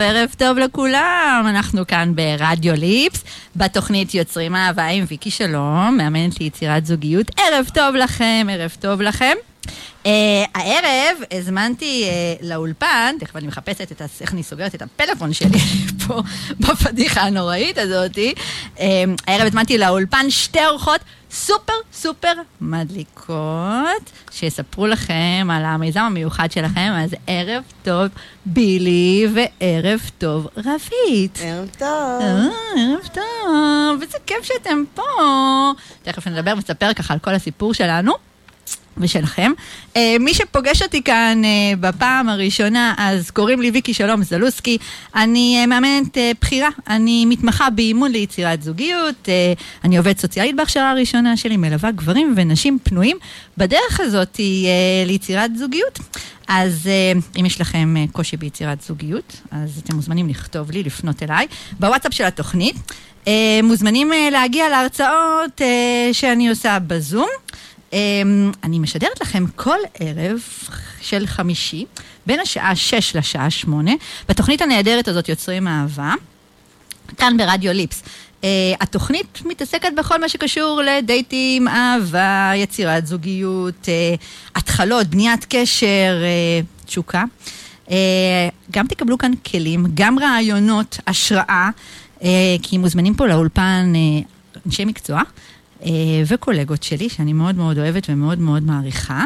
ערב טוב לכולם, אנחנו כאן ברדיו ליפס, בתוכנית יוצרים אהבה עם ויקי שלום, מאמנת ליצירת זוגיות. ערב טוב לכם, ערב טוב לכם. Uh, הערב הזמנתי uh, לאולפן, תכף אני מחפשת את. איך אני סוגרת את הפלאפון שלי פה בפדיחה הנוראית הזאתי. Uh, הערב הזמנתי לאולפן שתי אורחות סופר סופר מדליקות, שיספרו לכם על המיזם המיוחד שלכם, אז ערב טוב בילי וערב טוב רבית. ערב טוב. אה, ערב טוב, איזה כיף שאתם פה. תכף נדבר ונספר ככה על כל הסיפור שלנו. ושלכם. Uh, מי שפוגש אותי כאן uh, בפעם הראשונה, אז קוראים לי ויקי שלום זלוסקי. אני uh, מאמנת uh, בחירה, אני מתמחה באימון ליצירת זוגיות, uh, אני עובדת סוציאלית בהכשרה הראשונה שלי, מלווה גברים ונשים פנויים בדרך הזאת uh, ליצירת זוגיות. אז אם יש לכם קושי ביצירת זוגיות, אז אתם מוזמנים לכתוב לי, לפנות אליי, בוואטסאפ של התוכנית. מוזמנים להגיע להרצאות שאני עושה בזום. Um, אני משדרת לכם כל ערב של חמישי, בין השעה 6 לשעה 8, בתוכנית הנהדרת הזאת יוצרים אהבה, כאן ברדיו ליפס. Uh, התוכנית מתעסקת בכל מה שקשור לדייטים, אהבה, יצירת זוגיות, uh, התחלות, בניית קשר, uh, תשוקה. Uh, גם תקבלו כאן כלים, גם רעיונות, השראה, uh, כי מוזמנים פה לאולפן uh, אנשי מקצוע. וקולגות שלי, שאני מאוד מאוד אוהבת ומאוד מאוד מעריכה.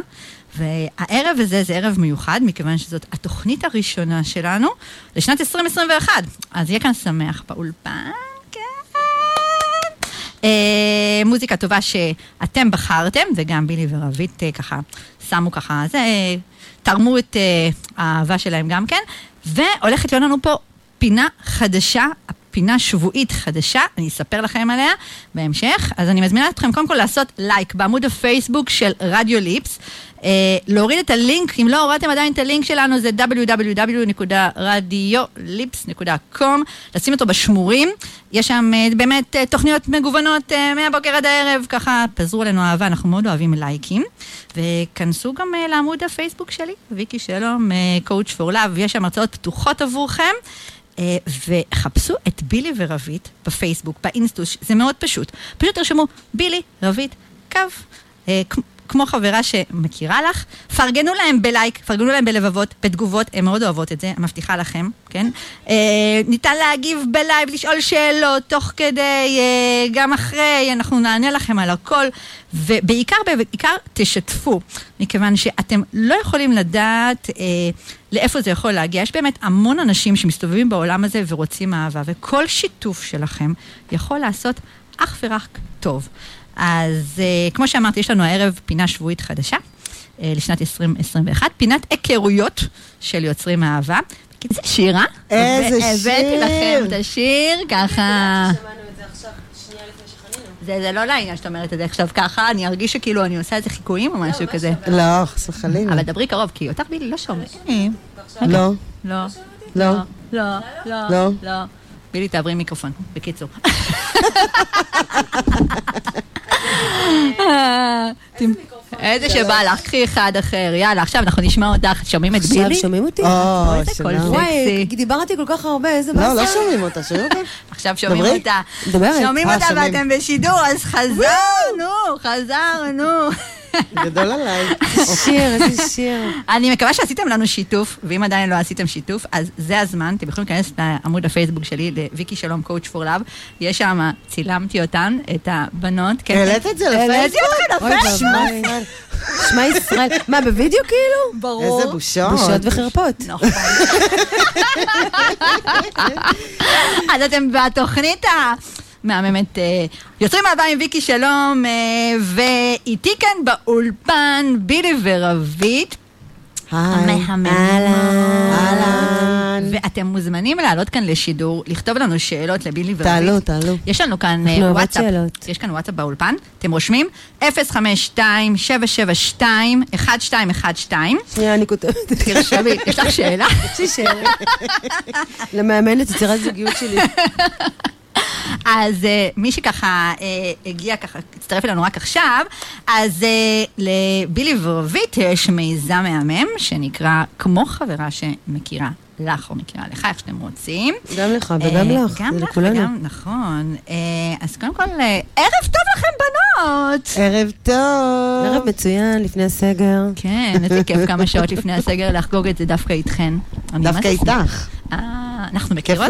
והערב הזה זה ערב מיוחד, מכיוון שזאת התוכנית הראשונה שלנו לשנת 2021. אז יהיה כאן שמח באולפן, כן. אה, מוזיקה טובה שאתם בחרתם, וגם בילי ורבית אה, ככה שמו ככה, זה, תרמו את אה, האהבה שלהם גם כן. והולכת להיות לנו פה פינה חדשה, פינה שבועית חדשה, אני אספר לכם עליה בהמשך. אז אני מזמינה אתכם קודם כל לעשות לייק בעמוד הפייסבוק של רדיו ליפס. Uh, להוריד את הלינק, אם לא הורדתם עדיין את הלינק שלנו זה www.radiolips.com, לשים אותו בשמורים, יש שם uh, באמת uh, תוכניות מגוונות מהבוקר עד הערב, ככה פזרו עלינו אהבה, אנחנו מאוד אוהבים לייקים, וכנסו גם לעמוד הפייסבוק שלי, ויקי שלום, coach for love, יש שם הרצאות פתוחות עבורכם. Uh, וחפשו את בילי ורבית בפייסבוק, באינסטוש, זה מאוד פשוט. פשוט תרשמו בילי, רבית, קו. כמו חברה שמכירה לך, פרגנו להם בלייק, פרגנו להם בלבבות, בתגובות, הן מאוד אוהבות את זה, מבטיחה לכם, כן? אה, ניתן להגיב בלייב, לשאול שאלות, תוך כדי, אה, גם אחרי, אנחנו נענה לכם על הכל, ובעיקר, בעיקר תשתפו, מכיוון שאתם לא יכולים לדעת אה, לאיפה זה יכול להגיע. יש באמת המון אנשים שמסתובבים בעולם הזה ורוצים אהבה, וכל שיתוף שלכם יכול לעשות אך ורק טוב. אז uh, כמו שאמרתי, יש לנו הערב פינה שבועית חדשה uh, לשנת 2021, פינת היכרויות של יוצרים אהבה. זה שיר, אה? איזה שיר. הבאתי לכם את השיר, ככה... זה, זה לא לעניין שאת אומרת את זה עכשיו ככה, אני ארגיש שכאילו אני עושה איזה חיקויים או משהו כזה. לא, חס וחלילה. אבל דברי קרוב, כי אותך בילי לא שומעים. לא. לא. לא. לא. לא. לא. בילי, תעברי מיקרופון, בקיצור. איזה שבא לך, קחי אחד אחר, יאללה, עכשיו אנחנו נשמע אותך, שומעים את בילי? עכשיו שומעים אותי? או, איזה קול שלום. וואי, דיברתי כל כך הרבה, איזה באסה. לא, לא שומעים אותה, שומעים אותה? עכשיו שומעים דברי. אותה. שומעים אה, אותה. ואתם בשידור, אז חזרנו, חזרנו. גדול עליי. שיר, איזה שיר. אני מקווה שעשיתם לנו שיתוף, ואם עדיין לא עשיתם שיתוף, אז זה הזמן, אתם יכולים להיכנס לעמוד הפייסבוק שלי, לוויקי שלום קואוצ' פור לאב, יש שם, צילמתי אותן, את הבנות. כן, העלית את זה העליתי לפייסבוק? אתכם אוי לפייסבוק. שמע ישראל. מה, בווידאו כאילו? ברור. איזה בושות. בושות וחרפות. נכון. אז אתם בתוכנית המהממת אה, יוצרים אהבה עם ויקי שלום, אה, ואיתי כאן באולפן בילי ורבית. המהמם. אהלן. ואתם מוזמנים לעלות כאן לשידור, לכתוב לנו שאלות לבילי ורבית. תעלו, תעלו. יש לנו כאן אה, אנחנו אוהבות וואטסאפ, שאלות. יש כאן וואטסאפ באולפן, אתם רושמים 052-772-1212, שנייה, אני כותבת. תרשמי, יש לך שאלה? יש לי שאלה. למאמנת יצירת זוגיות שלי. אז uh, מי שככה uh, הגיע ככה, הצטרף אלינו רק עכשיו, אז uh, לבילי ורבית יש מיזם מהמם שנקרא כמו חברה שמכירה לך או מכירה לך, איך שאתם רוצים. גם לך וגם אה, לך, גם זה לך לכולנו. וגם, נכון. אה, אז קודם כל, אה, ערב טוב לכם, בנות! ערב טוב. ערב מצוין, לפני הסגר. כן, איזה כיף כמה שעות לפני הסגר לחגוג את זה דווקא איתכן. דווקא. איתך. אה, אנחנו מכירות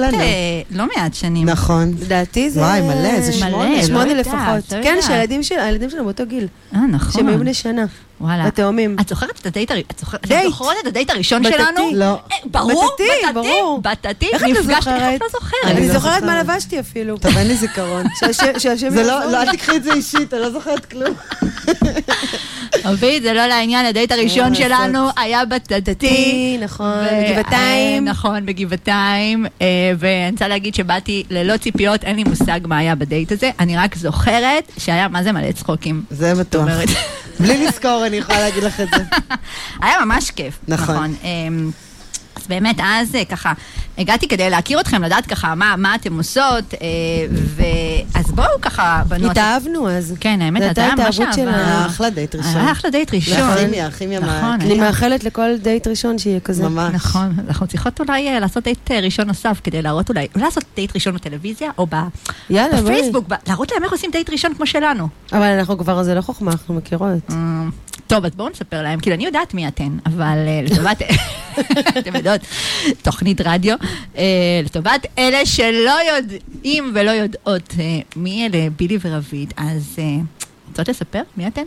לא מעט שנים. נכון. לדעתי זה... וואי, מלא, זה שמונה. לא שמונה לפחות. לא כן. שהילדים של- הילדים שלנו באותו גיל. אה, נכון. שהם היו בני שנה. וואלה. התאומים. את זוכרת את הדייט הראשון? את זוכרת- את הדייט הראשון. שלנו? לא. אה, ברור, בטטי, ברור. בטטי, איך את לא נפגשת, איך זוכרת? את לא זוכרת? אני אני לא זוכרת מה. לבשתי אפילו. טוב, אין לי זיכרון. שהשם- זה יעזור לא, לי. לא, אל תקחי את זה אישית, אני לא זוכרת כלום. אביב, זה לא לעניין, הדייט הראשון לעשות? שלנו היה בטטי. נכון, בגבעתיים. אה, נכון, בגבעתיים. אה, ואני רוצה להגיד שבאתי ללא ציפיות, אין לי מושג מה היה בדייט הזה. אני רק זוכרת שהיה מה זה מלא צחוקים. זה בטוח. בלי לזכור, אני יכולה להגיד לך את זה. היה ממש כיף. נכון. אמ, אז באמת, אז אה, ככה, הגעתי כדי להכיר אתכם, לדעת ככה מה, מה אתם עושות, אה, ואז בואו ככה, בנות. התאהבנו אז. כן, האמת, הייתה היה ממש אהבה. היה אחלה דייט ראשון. היה אחלה דייט ראשון. והכימיה, הכימיה נכון. אני. מאחלת לכל דייט ראשון שיהיה כזה. ממש. נכון, אנחנו צריכות אולי אה, לעשות דייט ראשון נוסף כדי להראות אולי, אולי לעשות דייט ראשון בטלוויזיה או ב- יאללה, בואי. בפייסבוק, ב- להראות להם איך עושים דייט ראשון כמו שלנו. אבל אנחנו כבר, זה לא חוכמה, אנחנו מכירות. טוב, אז בואו נספר להם, כאילו אני יודעת מי אתן, אבל אה, לטובת, אתם יודעות, תוכנית רדיו, אה, לטובת אלה שלא יודעים ולא יודעות אה, מי אלה בילי ורביד, אז רוצות לספר? מי אתן?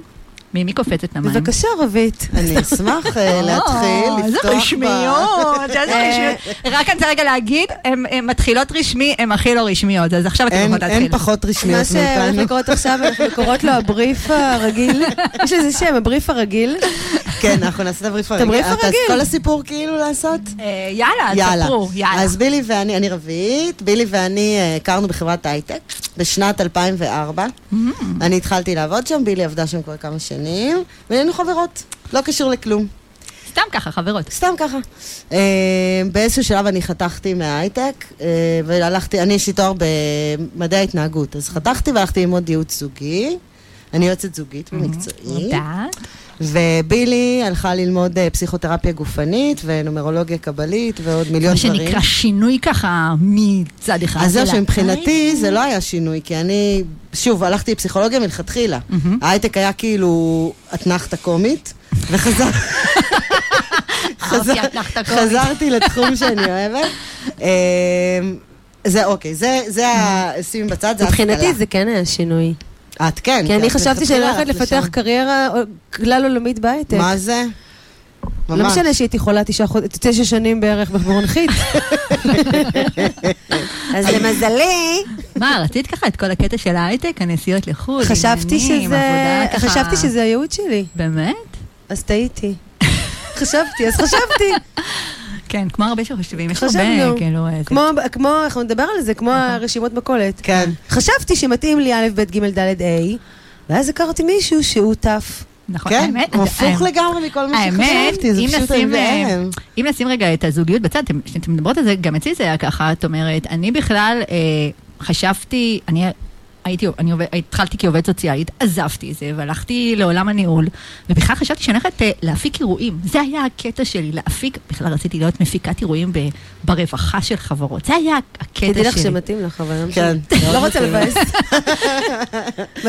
מי מי קופצת למים? בבקשה, רבית. אני אשמח אה, או, להתחיל, איזה לפתוח ב... רשמיות, איזה אה, רשמיות. רק אני רוצה רגע להגיד, הן מתחילות רשמי, הן הכי לא רשמיות, אז עכשיו אתן יכולות להתחיל. אין פחות מה רשמיות שהולך מאיתנו. לקרות עכשיו, אנחנו קוראות לו הבריף הרגיל. יש לזה שם, הבריף הרגיל. כן, אנחנו נעשה את הבריף הרגיל. הבריף את הרגיל. כל הסיפור כאילו לעשות? אה, יאללה, יאללה. תספרו, יאללה. אז בילי ואני, אני רביעית, בילי ואני אה, הכרנו בחברת הייטק בשנת 2004. Mm. אני התחלתי לעבוד שם, בילי עבדה שם כבר כמה שנים, והיינו חברות, לא קשור לכלום. סתם ככה, חברות. סתם ככה. אה, באיזשהו שלב אני חתכתי מההייטק, אה, והלכתי, אני יש לי תואר במדעי ההתנהגות, אז חתכתי והלכתי ללמוד ייעוץ זוגי. אני יועצת זוגית במקצועי. יודעת. ובילי הלכה ללמוד אה, פסיכותרפיה גופנית ונומרולוגיה קבלית ועוד מיליון מה דברים. שנקרא שינוי ככה מצד אחד. אז זהו שמבחינתי העין. זה לא היה שינוי, כי אני, שוב, הלכתי לפסיכולוגיה מלכתחילה. ההייטק היה כאילו אתנחתה קומית, וחזר... חזרתי לתחום שאני אוהבת. אה, זה אוקיי, זה, זה ה... שימי בצד, זה מבחינתי ההשכלה. זה כן היה שינוי. את כן. כי אני חשבתי שאני הולכת לפתח. קריירה כלל עולמית בהייטק. מה זה? לא ממש. משנה שהייתי חולה חוד- תשע שנים בערך בבורנחית. אז למזלי, מה, רצית ככה את כל הקטע של ההייטק, הנסיעות לחו"ל, חשבתי עניינים, שזה, עבודה ככה- חשבתי שזה הייעוד שלי, באמת? אז טעיתי. חשבתי, אז חשבתי. כן, כמו הרבה שחושבים, יש. הרבה, כאילו... כמו, כמו, אנחנו נדבר על זה, כמו הרשימות מכולת. כן. חשבתי שמתאים לי א', ב', ג', ד', ה', ואז הכרתי מישהו שהוא טף. נכון, כן, האמת, הוא הפוך לגמרי מכל מה שחשבתי, זה אם פשוט נשים, בהלם. אם נשים רגע את הזוגיות בצד, אתם- כשאתם מדברות על זה, גם אצלי זה היה ככה, את אומרת, אני בכלל אה, חשבתי, אני הייתי, אני עובד, התחלתי כעובדת סוציאלית, עזבתי את זה והלכתי לעולם הניהול, ובכלל חשבתי שאני הולכת אה, להפיק אירועים. זה היה הקטע שלי, להפיק, בכלל רציתי להיות מפיקת אירועים ב, ברווחה של חברות. זה היה הקטע תדעי שלי. לך שמתאים לך, אבל לא כן. לא רוצה. לבאס.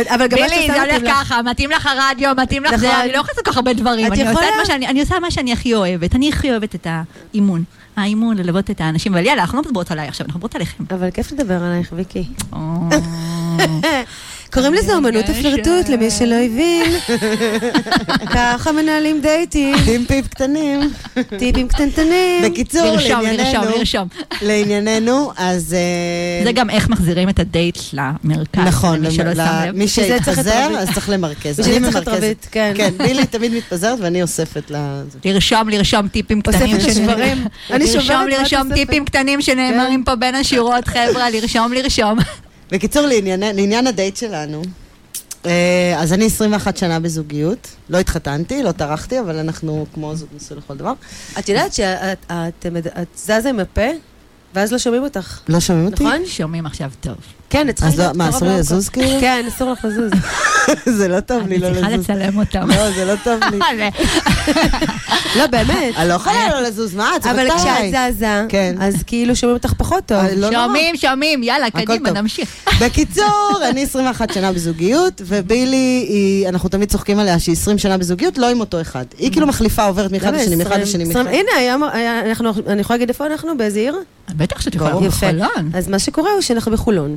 אבל גם מה שאתה זה מתאים לך. ככה, מתאים לך הרדיו, מתאים לך זה, נכון. אני לא יכולה לעשות כל כך הרבה דברים. את אני עושה יכולה. את מה שאני- אני עושה מה שאני הכי אוהבת. אני הכי אוהבת את האימון. האימון, ללוות את האנשים. אבל יאללה, אנחנו לא מדברות עליי עכשיו, אנחנו מדברות עליכם. אבל כיף לדבר עלייך, ויקי. קוראים לזה אומנות רגע, הפלרטוט, למי שלא הבין. ככה מנהלים דייטים, טיפ קטנים. טיפים קטנטנים. בקיצור, לענייננו. לענייננו, אז... אה, זה גם איך מחזירים את הדייט למרכז. נכון, למי שלא ל- שם לב. מי שהתפזר. אז צריך למרכז. אני ממרכזת. כן. כן, בילי תמיד מתפזרת ואני אוספת ל... לרשום, לרשום טיפים קטנים. אוספת שנ- שברים. אני שוברת לרשום, לרשום. טיפים קטנים שנאמרים פה בין השורות, חבר'ה, לרשום, לרשום. בקיצור, לענייני- לעניין הדייט שלנו. אה, אז אני 21 שנה בזוגיות. לא התחתנתי, לא טרחתי, אבל אנחנו כמו זוג נשוי לכל דבר. את יודעת שאת את- את זזה עם הפה, ואז לא שומעים אותך. לא שומעים אותי? נכון? שומעים עכשיו טוב. כן, את צריכה אז לא- מה, אסור לי. לזוז כאילו? כן, אסור לך לזוז. זה לא טוב לי אני לא צריכה לזוז. לצלם אותם. לא, זה לא טוב לי. לא, באמת. אני לא יכולה לא לזוז, מה? את אבל כשאת. זזה, כן. אז כאילו שומעים אותך פחות טוב. אה, לא. שומעים, שומעים, יאללה, קדימה. נמשיך. בקיצור, אני 21 שנה בזוגיות, ובילי, אנחנו תמיד צוחקים עליה שהיא 20 שנה בזוגיות, לא עם אותו אחד. היא כאילו מחליפה, עוברת מאחד לשני, מאחד 20? לשני, 20? מאחד. הנה, אנחנו- אני יכולה להגיד איפה אנחנו? באיזה עיר? בטח שאת יכולה. בחולון. אז מה שקורה הוא שאנחנו בחולון.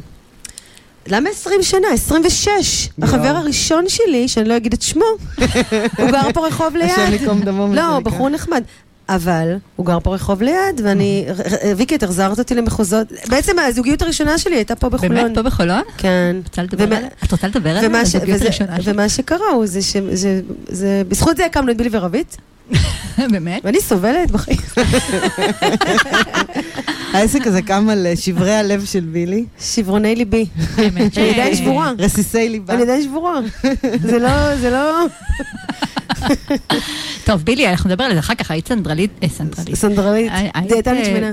למה 20 שנה? 26. יואו. החבר הראשון שלי, שאני לא אגיד את שמו, הוא גר פה רחוב ליד. השם ייקום דמו. לא. בחור נחמד. אבל הוא גר פה רחוב ליד, ואני... ויקי, את החזרת אותי למחוזות. בעצם הזוגיות הראשונה שלי הייתה פה בחולון. באמת, פה בחולון? כן. את רוצה לדבר עליה? ש- הזוגיות הראשונה שלך? ומה שקרה הוא זה ש... בזכות זה הקמנו את בילי ורבית, באמת? ואני סובלת בחיים. העסק הזה קם על אה, שברי הלב של בילי, שברוני ליבי. האמת ש- אני עדיין שבורה. רסיסי ליבה. אני עדיין שבורה. זה לא, זה לא... טוב, בילי, אנחנו נדבר על זה אחר כך, היית סנדרלית, אה, סנדרלית. סנדרלית, דיאטנית אה, שמנה.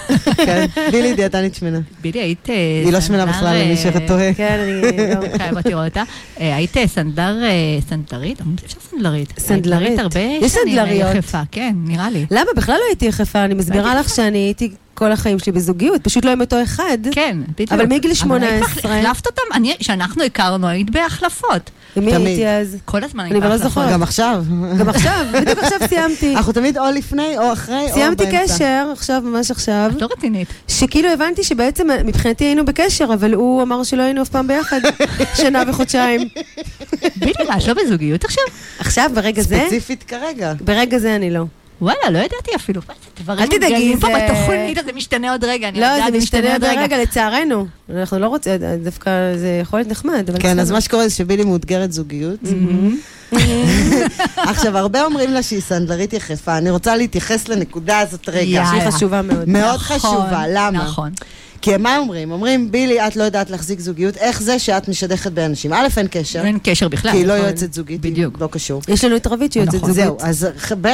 כן, בילי דיאטנית שמנה. בילי, היית... אה, היא לא שמנה בכלל, למי אה, שטועה. כן, אני... לא. חייבת לראות אותה. אה, היית סנדלר, אה, סנדלרית? אמרתי, אפשר סנדלרית. סנדלרית. היית הרבה יש אה, סנדלריות. יחפה, כן, נראה לי. למה? בכלל לא הייתי יחפה, אני מסבירה לך שאני הייתי כל החיים שלי בזוגיות, פשוט לא עם אותו אחד. כן, בדיוק. אבל מגיל אבל היית 18. החלפת אותם? אני, כשאנחנו הכרנו, היית בהחלפות. עם מי תמיד. הייתי אז? כל הזמן אני לא. זוכרת. גם עכשיו. גם עכשיו, בדיוק עכשיו סיימתי. אנחנו תמיד או לפני או אחרי או סיימתי באמצע. קשר, עכשיו, ממש עכשיו, את לא רצינית. שכאילו הבנתי שבעצם מבחינתי היינו בקשר, אבל הוא אמר שלא היינו אף פעם ביחד, שנה וחודשיים. מה, את לא בזוגיות עכשיו? עכשיו, ברגע זה, ספציפית כרגע. ברגע זה אני לא. וואלה, לא ידעתי אפילו. זה, אל תדאגי, מתגלים פה זה- בתוכנית, אז זה משתנה עוד רגע. אני לא, יודעת, זה משתנה עוד רגע, לצערנו. אנחנו לא רוצים, דווקא זה יכול להיות נחמד, כן, אז. מה שקורה זה שבילי מאותגרת זוגיות. עכשיו, הרבה אומרים לה שהיא סנדלרית יחפה. אני רוצה להתייחס לנקודה הזאת רגע. שהיא חשובה מאוד. מאוד נכון, חשובה, למה? נכון. כי מה אומרים? אומרים, בילי, את לא יודעת להחזיק זוגיות, איך זה שאת משדכת באנשים? א', אין קשר, אין קשר בכלל. כי היא לא נכון. יועצת זוגית, בדיוק. לא קשור. יש לנו את רבית שהיא יוצאת נכון. זוגית. זהו, אז ב',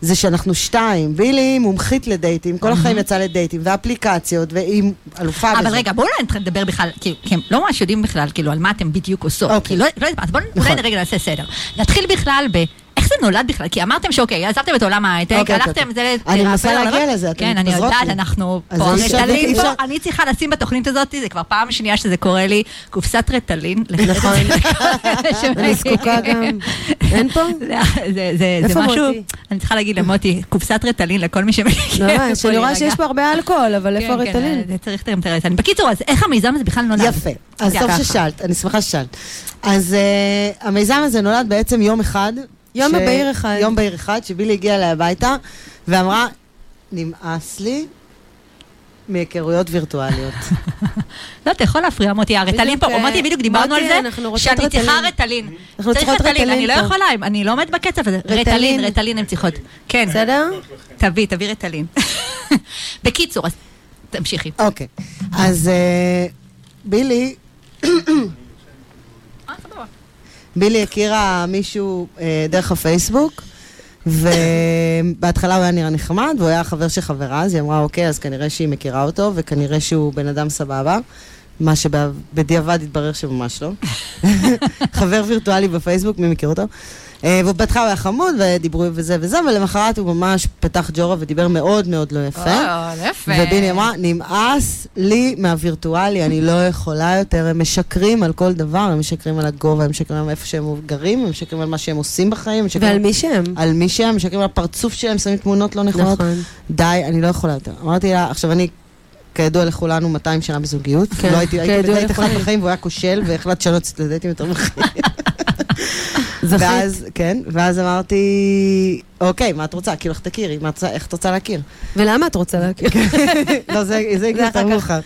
זה שאנחנו שתיים. בילי מומחית לדייטים, כל החיים יצאה לדייטים, ואפליקציות, והיא אלופה בזה. אבל רגע, בואו אולי נדבר בכלל, כי הם לא ממש יודעים בכלל, כאילו, על מה אתם בדיוק עושות. אוקיי. כי לא לא אז בואו נכון. אולי רגע נעשה סדר. נתחיל בכלל ב... איך זה נולד בכלל? כי אמרתם שאוקיי, עזבתם את עולם ההייטק, אוקיי, הלכתם, אוקיי. זה... אני מנסה להגיע לזה, כן, אני יודעת, לי. אנחנו פה, רטלין פה, אפשר- אני צריכה לשים בתוכנית הזאת, זה כבר פעם שנייה שזה קורה לי, קופסת רטלין. נכון. אני זקוקה גם. אין פה? זה- משהו? אני צריכה להגיד למוטי, קופסת רטלין לכל מי שמכיר. ממש, אני רואה שיש פה הרבה אלכוהול, אבל איפה כן, כן, הרטלין? זה צריך את הרטלין. בקיצור, אז איך המיזם הזה בכלל נולד? יפה. אז טוב. ששאלת, אני שמחה ששאלת. אז uh, המיזם הזה נולד בעצם יום אחד. יום בהיר אחד. יום בהיר אחד, שבילי הגיעה אליי הביתה, ואמרה, נמאס לי מהיכרויות וירטואליות. לא, אתה יכול להפריע, מוטי, הרטלין פה, בדיוק, מוטי, בדיוק דיברנו על זה, שאני צריכה רטלין. אנחנו צריך צריכות רטלין אני לא. יכולה, אני לא עומדת בקצב הזה. רטלין. רטלין, רטלין הן צריכות. כן, בסדר? תביא, תביא רטלין. בקיצור, אז תמשיכי. אוקיי, אז אה, בילי, בילי הכירה מישהו אה, דרך הפייסבוק, ובהתחלה הוא היה נראה נחמד, והוא היה חבר של חברה, אז היא אמרה, אוקיי, אז כנראה שהיא מכירה אותו, וכנראה שהוא בן אדם סבבה. מה שבדיעבד התברר שממש לא. חבר וירטואלי בפייסבוק, מי מכיר אותו? אה, ובהתחלה הוא היה חמוד, ודיברו וזה וזה, ולמחרת הוא ממש פתח ג'ורה ודיבר מאוד מאוד לא יפה. או, יפה. וביני אמרה, נמאס לי מהווירטואלי, אני לא יכולה יותר, הם משקרים על כל דבר, הם משקרים על הגובה, הם משקרים על איפה שהם גרים, הם משקרים על מה שהם עושים בחיים, ועל מי שהם. על מי שהם, משקרים על הפרצוף שלהם, שמים תמונות לא נכונות. נכון. די, אני לא יכולה יותר. אמרתי לה, עכשיו אני, כידוע לכולנו, 200 שנה בזוגיות. כן, לא הייתי, הייתי בדייט אחד. בחיים והוא היה כושל, והחלטתי שלא לצאת לדייטים יותר בחיים. זכית. ואז, כן, ואז אמרתי, אוקיי, מה את רוצה? כאילו, איך תכירי? איך את רוצה להכיר? ולמה את רוצה להכיר? לא, זה הגיע יותר. מאוחר.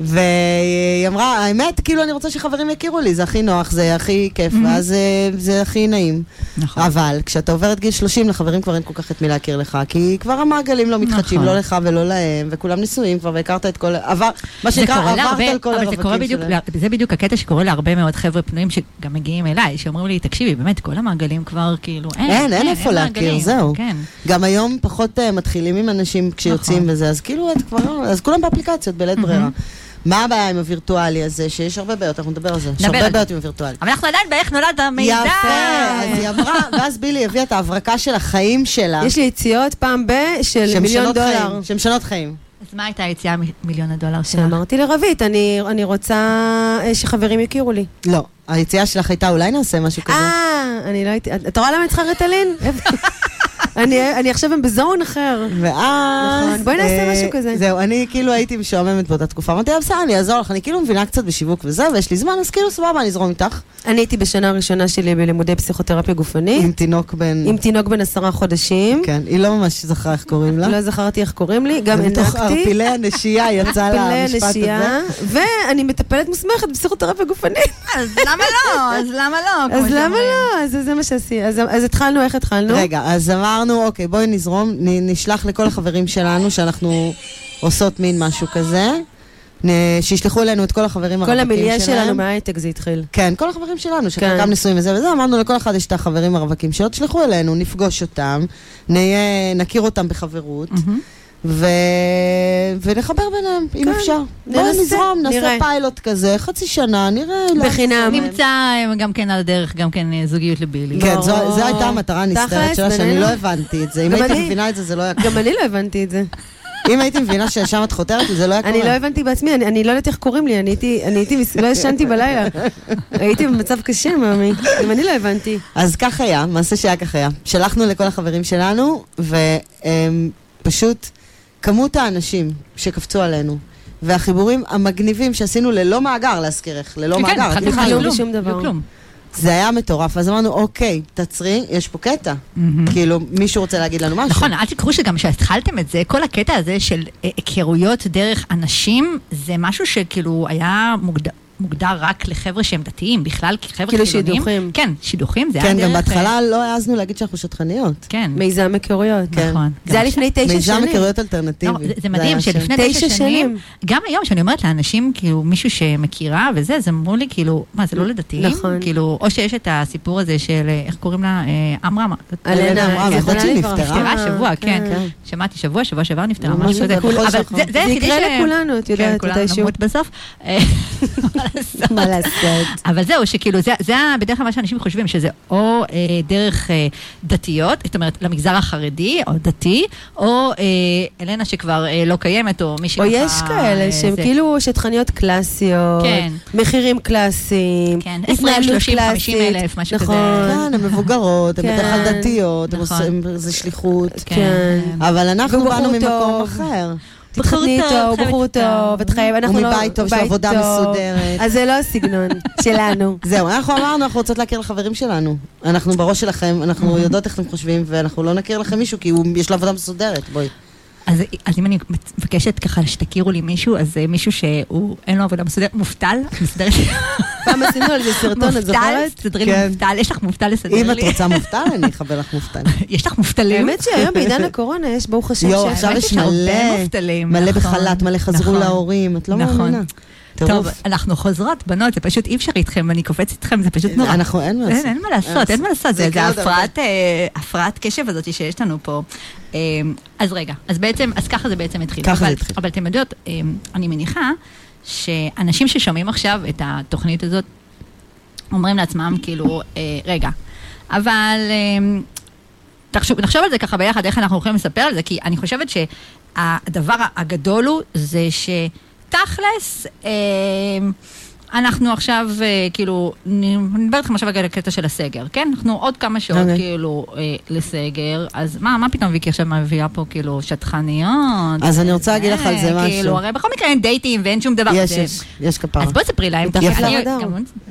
והיא אמרה, האמת, כאילו, אני רוצה שחברים יכירו לי, זה הכי נוח, זה הכי כיף, ואז אה, זה הכי נעים. נכון. אבל כשאתה עובר את גיל 30, לחברים כבר אין כל כך את מי להכיר לך, כי כבר המעגלים לא מתחדשים, נכון. לא לך ולא להם, וכולם נשואים כבר, והכרת את כל... עבר, מה זה שנקרא, עברת להרבה, על כל אבל זה קורה הרווקים בדיוק, שלהם. זה בדיוק הקטע שקורה להרבה מאוד חבר'ה פנויים שגם מגיעים אליי, שאומרים לי, תקשיבי, באמת, כל המעגלים כבר כאילו, אין, אין, אין איפה להכיר, מעגלים." זהו. כן. גם היום פחות אה, מתחילים עם אנשים כשיוצאים נכון. וזה, אז כאילו, את כבר, אז כולם באפליקציות, בלית ברירה. מה הבעיה עם הווירטואלי הזה? שיש הרבה בעיות, אנחנו נדבר על זה. יש הרבה בעיות עם הווירטואלי. אבל אנחנו עדיין באיך נולד המידע. יפה, אז היא אמרה, ואז בילי הביאה את ההברקה של החיים שלה. יש לי יציאות פעם ב... של מיליון דולר. שמשנות חיים. אז מה הייתה היציאה ממיליון הדולר שלך? שאמרתי לרבית, אני אני רוצה אה, שחברים יכירו לי. לא, היציאה שלך הייתה, אולי נעשה משהו כזה. אה, אני לא הייתי... אתה רואה למה אני צריכה ריטלין? אני אני עכשיו בזון אחר. ואז... נכון, בואי נעשה משהו כזה. זהו, אני כאילו הייתי משועממת באותה תקופה. אמרתי לה, בסדר, אני אעזור לך, אני כאילו מבינה קצת בשיווק וזה, ויש לי זמן, אז כאילו סבבה, אני אזרום איתך. אני הייתי בשנה הראשונה שלי בלימודי פסיכותרפיה גופנית, עם תינוק בן... עם תינוק בן עשרה חודשים. כן, היא לא ממש זכרה איך קוראים לה. לא זכרתי איך קוראים לי, גם הענקתי. ערפילי הנשייה יצא לה המשפט הזה. ואני מטפלת מוסמכת בפסיכותרפיה גופנית. אז למה לא? אז למה לא? אז למה. לא? אז זה מה שעשיתי. אז אז התחלנו, איך התחלנו? רגע, אז אמרנו, אוקיי, בואי נזרום, נ- נשלח לכל החברים שלנו שאנחנו עושות מין משהו כזה. נ- שישלחו אלינו את כל החברים כל הרווקים שלהם. המיליה שלנו מההייטק זה התחיל. כן, כל החברים שלנו, כן. שחלקם נשואים וזה וזה, אמרנו לכל אחד יש את החברים הרווקים שלו, תשלחו אלינו, נפגוש אותם, נהיה, נכיר אותם בחברות, מהמם. ו... ונחבר ביניהם, אם כן, אפשר. בואי ננסה, נזרום, נעשה נראה. פיילוט כזה, חצי שנה, נראה. לאן בחינם. נמצא גם כן על הדרך, גם כן אה, זוגיות לבילי. כן, זו. זו הייתה המטרה הנסתרת שלה, שאני. לא הבנתי את זה. אם הייתי. מבינה את זה, זה לא היה גם אני לא הבנתי את זה. אם הייתי מבינה שלשם את חותרת, זה לא היה קורה. אני לא הבנתי בעצמי, אני אני לא יודעת איך קוראים לי, אני הייתי, אני הייתי, לא ישנתי בלילה. הייתי במצב קשה, מאמי. גם אני לא הבנתי. אז כך היה, מעשה שהיה כך היה. שלחנו לכל החברים שלנו, ופשוט כמות האנשים שקפצו עלינו, והחיבורים המגניבים שעשינו ללא מאגר, להזכירך, ללא כן, מאגר, כן, בכלל כלום, לא. שום דבר. בלי כלום. זה היה מטורף, אז אמרנו, אוקיי, תעצרי, יש פה קטע. כאילו, מישהו רוצה להגיד לנו משהו. נכון, אל תקחו שגם כשהתחלתם את זה, כל הקטע הזה של אה, היכרויות דרך אנשים, זה משהו שכאילו היה מוגדר. מוגדר רק לחבר'ה שהם דתיים, בכלל כחבר'ה כאילו חילונים. שידוכים. כן, שידוכים, זה היה כן, דרך... גם אה, בהתחלה לא העזנו להגיד שאנחנו שטחניות. כן, מיזם היכרויות. כן. נכון. זה היה לפני תשע מיזם שנים. היכרויות לא, אלטרנטיבי. זה, זה מדהים היה שלפני תשע תשע שנים, שנים. גם היום כשאני אומרת לאנשים, כאילו מישהו שמכירה וזה, אז אמרו לי כאילו, מה זה לא לדתיים? נכון. כאילו, או שיש את הסיפור הזה של, אה, איך קוראים לה? אה, עמרם. אלנה זיכרונה לדעת שהיא. נפטרה? נפטרה השבוע, כן. כן. שמעתי שבוע, שבוע שעבר נפטרה, משהו כזה. אבל. זה- יקרה לכולנו, את יודעת, כן, מתישהו. נמות בסוף. מה לעשות? מה לעשות? אבל זהו, שכאילו, זה, זה בדרך כלל מה שאנשים חושבים, שזה או אה, דרך אה, דתיות, זאת אומרת, למגזר החרדי, או דתי, או אה, אלנה שכבר אה, לא קיימת, או מי או שככה... יש כאלה אה, שהם זה. כאילו שטחניות קלאסיות, כן. מחירים קלאסיים, כן, 20, התנהלות 30, 50 קלאסית. אלף, משהו נכון. כזה. כן, הן מבוגרות, הן כן. בדרך כלל דתיות, הן נכון. עושים- זה שליחות. כן. אבל אנחנו באנו ממקום. אחר. תתחתני איתו, טוב, בחור טוב. את חייבת, אנחנו לא... ומבית טוב של עבודה. מסודרת. אז זה לא הסגנון שלנו. זהו, אנחנו אמרנו, אנחנו רוצות להכיר לחברים שלנו. אנחנו בראש שלכם, אנחנו יודעות איך אתם חושבים, ואנחנו לא נכיר לכם מישהו, כי הוא- יש לו עבודה מסודרת, בואי. אז, אז אם אני מבקשת ככה שתכירו לי מישהו, אז זה מישהו שהוא, אין לו עבודה מסודרת, מובטל, מסודרת. פעם עשינו על זה סרטון, את מובטל, זוכרת? תסדרי לי כן. מובטל, יש לך מובטל לסדר אם לי? את רוצה מובטל, אני אחבר לך מובטל. יש לך מובטלים? האמת שהיום בעידן הקורונה יש, ברוך השם, יואו, שיש- עכשיו יש הרבה מלא, מובטלים, מלא נכון, בחל"ת, מלא חזרו נכון. להורים, את לא נכון. טוב. אנחנו חוזרות, בנות, זה פשוט אי אפשר איתכם, אני קופצת איתכם, זה פשוט נורא. אנחנו, אין מה לעשות. אין מה לעשות, אין מה לעשות, זה הפרעת, אה, הפרעת קשב הזאת שיש לנו פה. אה, אז רגע, אז בעצם, אז ככה זה בעצם התחיל. ככה זה התחיל. אבל אתם יודעות, אה, אני מניחה שאנשים ששומעים עכשיו את התוכנית הזאת, אומרים לעצמם, כאילו, אה, רגע, אבל אה, תחשוב, נחשוב על זה ככה ביחד, איך אנחנו יכולים לספר על זה, כי אני חושבת שהדבר הגדול הוא, זה שתכלס, אה, אנחנו עכשיו, אה, כאילו, אני מדברת איתכם עכשיו על הקטע של הסגר, כן? אנחנו עוד כמה שעות, אוקיי. כאילו, אה, לסגר, אז מה, מה פתאום ויקי עכשיו מביאה פה, כאילו, שטחניות? אז אני רוצה להגיד לך על זה אה, משהו. כאילו, הרי בכל מקרה אין דייטים ואין שום דבר. יש, זה- יש, יש כפרה. אז בואי תספרי להם.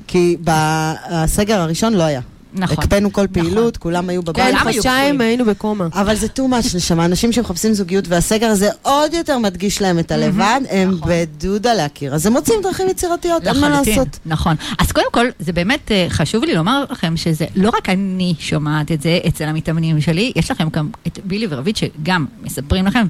כי בסגר הראשון לא היה. נכון. הקפאנו כל נכון. פעילות, כולם היו כן, בבית. היו חודשיים. היינו בקומה. אבל זה too much לשם, אנשים שמחפשים זוגיות והסגר הזה עוד יותר מדגיש להם את הלבד, הם נכון. בדודה להכיר. אז הם מוצאים דרכים יצירתיות, אין מה לעשות. נכון. אז קודם כל, זה באמת אה, חשוב לי לומר לכם שזה לא רק אני שומעת את זה אצל המתאמנים שלי, יש לכם גם את בילי ורבית שגם מספרים לכם,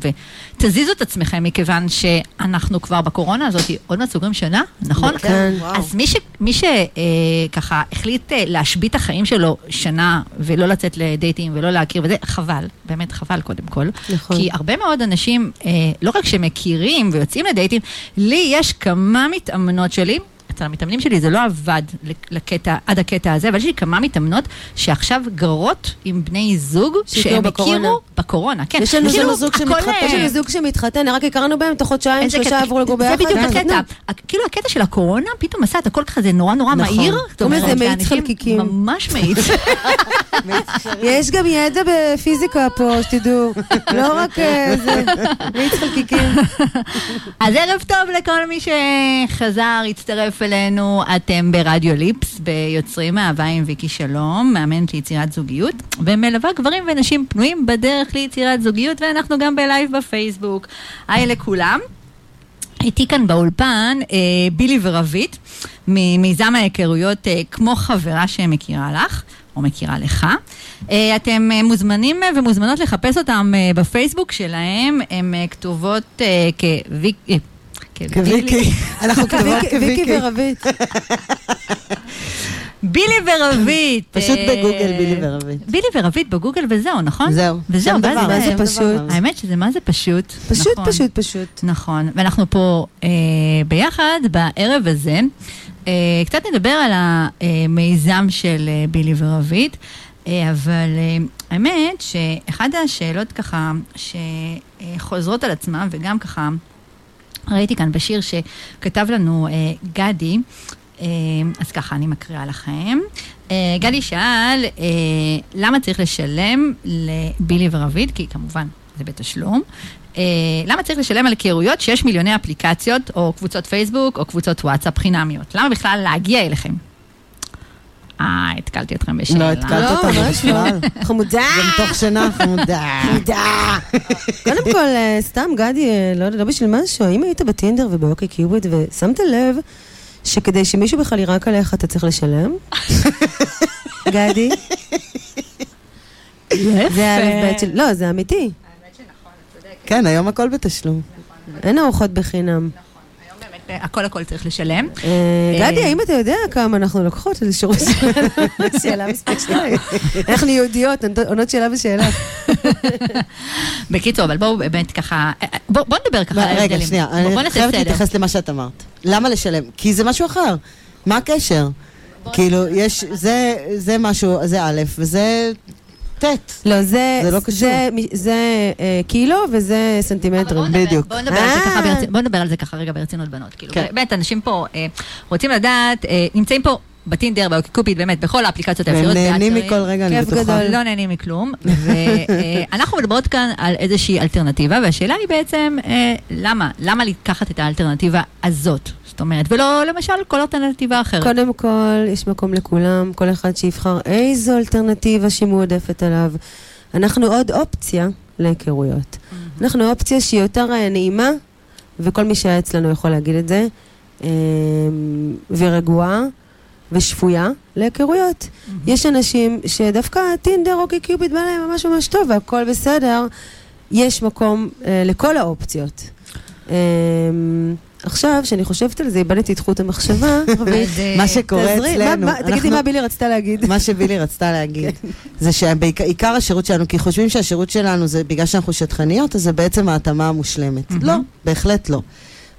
ותזיזו את עצמכם מכיוון שאנחנו כבר בקורונה הזאת עוד מעט סוגרים שנה, נכון? כן, וואו. אז מי, ש, מי שככה החליט אה, להשבית החיים שלו שנה ולא לצאת לדייטים ולא להכיר וזה, חבל, באמת חבל קודם כל. נכון. כי הרבה מאוד אנשים, אה, לא רק שמכירים ויוצאים לדייטים, לי יש כמה מתאמנות שלי. אצל המתאמנים שלי זה לא עבד לקטע, עד הקטע הזה, אבל יש לי כמה מתאמנות שעכשיו גרות עם בני זוג שהם בקורונה. הכירו בקורונה. כן, יש לנו כאילו, זוג שמתחתן. אה, יש לנו זוג שמתחתן, רק הכרנו בהם, תוך חודשיים, שלושה. עברו לגור ביחד. זה בדיוק והתחתנו. הקטע. כאילו הקטע של הקורונה פתאום עשה את הכל כזה נורא נורא נכון. מהיר. לזה אומרת, מאיץ חלקיקים. ממש מאיץ. יש גם ידע בפיזיקה פה, שתדעו. לא רק אה, זה, מאיץ חלקיקים. אז ערב טוב לכל מי שחזר, הצטרף אלינו. אתם ברדיו ליפס, ביוצרים אהבה עם ויקי שלום, מאמנת ליצירת זוגיות, ומלווה גברים ונשים פנויים בדרך ליצירת זוגיות, ואנחנו גם בלייב בפייסבוק. היי לכולם. איתי כאן באולפן אה, בילי ורבית, ממיזם ההיכרויות אה, כמו חברה שמכירה לך, או מכירה לך. אה, אתם אה, מוזמנים אה, ומוזמנות לחפש אותם בפייסבוק שלהם, הם אה, כתובות אה, אה, כוויקי. אנחנו כוויקי. ורבית. בילי ורבית. פשוט אה, בגוגל בילי ורבית. בילי ורבית בגוגל וזהו, נכון? זהו. וזהו, ואז מה זה פשוט? האמת שזה מה זה פשוט. פשוט, נכון. פשוט, פשוט. נכון, ואנחנו פה אה, ביחד בערב הזה. אה, קצת נדבר על המיזם של בילי ורבית, אבל האמת שאחת השאלות ככה שחוזרות על עצמן, וגם ככה ראיתי כאן בשיר שכתב לנו אה, גדי, אה, אז ככה אני מקריאה לכם. אה, גדי שאל, אה, למה צריך לשלם לבילי ורבית? כי כמובן זה בתשלום. אה, למה צריך לשלם על היכרויות שיש מיליוני אפליקציות, או קבוצות פייסבוק, או קבוצות וואטסאפ חינמיות? למה בכלל להגיע אליכם? אה, התקלתי אתכם בשאלה. לא, התקלת לא, אותנו ממש לא. בכלל. חמודה. זה מתוך שינה חמודה. קודם כל, אה, סתם, גדי, אה, לא לא בשביל משהו, האם היית בטינדר ובאוקיי קיוביד ושמת לב שכדי שמישהו בכלל יירק עליך אתה צריך לשלם? גדי? זה בית של... לא, זה אמיתי. כן, היום הכל בתשלום. אין ארוחות בחינם. אה, הכל הכל צריך לשלם. אה, גדי, האם אתה יודע כמה אנחנו לוקחות על שלנו? שאלה מספיק שתיים. אנחנו יהודיות, עונות שאלה ושאלה. בקיצור, אבל בואו באמת ככה, אה, אה, בואו בוא נדבר ככה על רגע, ההבדלים. שנייה, בוא- בוא אני חייבת. להתייחס למה שאת אמרת. למה לשלם? כי זה משהו אחר. מה הקשר? כאילו, יש, זה, זה משהו, זה א', וזה ט'. לא, זה... זה לא קשור. זה, זה אה, קילו וזה סנטימטרים. אבל בוא נדבר- בדיוק. בוא נדבר על זה ככה אה. ברצינות, בוא נדבר על זה ככה רגע ברצינות בנות. כאילו, כן. באמת, אנשים פה אה, רוצים לדעת, אה, נמצאים פה בטינדר, באוקיקיופיד, באמת, בכל האפליקציות והם האפשריות. נהנים. מכל רגע, אני כיף בטוחה. גדול. לא נהנים מכלום, ואנחנו מדברות כאן על איזושהי אלטרנטיבה, והשאלה היא בעצם, אה, למה? למה לקחת את האלטרנטיבה הזאת? זאת אומרת, ולא למשל כל אלטרנטיבה אחרת. קודם כל, יש מקום לכולם, כל אחד שיבחר איזו אלטרנטיבה שמועדפת עליו. אנחנו עוד אופציה להיכרויות. אנחנו אופציה שהיא יותר אה, נעימה, וכל מי שהיה אצלנו יכול להגיד את זה, אה, ורגועה ושפויה להיכרויות. יש אנשים שדווקא טינדר או קיופיד בא להם ממש ממש טוב והכל בסדר, יש מקום אה, לכל האופציות. אה, עכשיו, כשאני חושבת על זה, איבדתי את חוט המחשבה, מה שקורה אצלנו, תגידי מה בילי רצתה להגיד. מה שבילי רצתה להגיד, זה שעיקר השירות שלנו, כי חושבים שהשירות שלנו זה בגלל שאנחנו שטחניות, אז זה בעצם ההתאמה המושלמת. לא, בהחלט לא.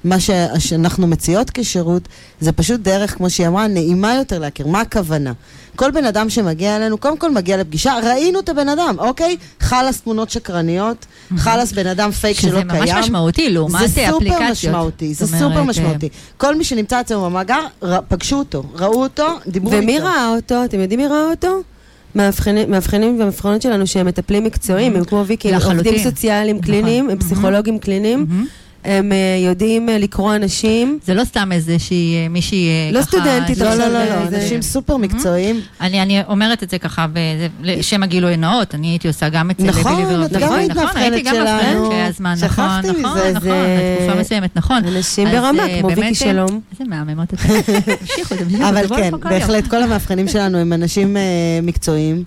מה ש- שאנחנו מציעות כשירות, זה פשוט דרך, כמו שהיא אמרה, נעימה יותר להכיר. מה הכוונה? כל בן אדם שמגיע אלינו, קודם כל מגיע לפגישה, ראינו את הבן אדם, אוקיי? חלאס תמונות שקרניות, חלאס בן אדם פייק שלא שזה קיים. ממש משמעותי לעומת זה סופר אפליקציות. משמעותי, זה סופר משמעותי. כל מי שנמצא אצלנו במאגר, פגשו אותו, ראו אותו, דיברו איתו. ומי ראה אותו? אתם יודעים מי ראה אותו? המאבחנים והמאבחנות שלנו שהם מטפלים מקצועיים, הם כמו ויקי. עובדים סוציאליים נכון. קליניים, הם פסיכולוגים קליניים. הם אה, יודעים אה, לקרוא אנשים. זה לא סתם איזושהי אה, מישהי לא ככה... סטודנטית, לא, עכשיו, לא, לא, לא, זה- אנשים סופר מקצועיים. אני, אני אומרת את זה ככה לשם הגילוי נאות, אני הייתי עושה גם אצל נכון, בילי את ורביב. גם היית נכון, מאבחנת הייתי גם שלנו. מאבחנת שהיה זמן, נכון, שכחתי נכון, מזה, נכון, זה- בתקופה מסוימת, נכון. אנשים ברמה, כמו ויקי שלום. איזה מהממות אתם. תמשיכו, תמשיכו, אבל כן. בהחלט, כל המאבחנים שלנו הם אנשים מקצועיים.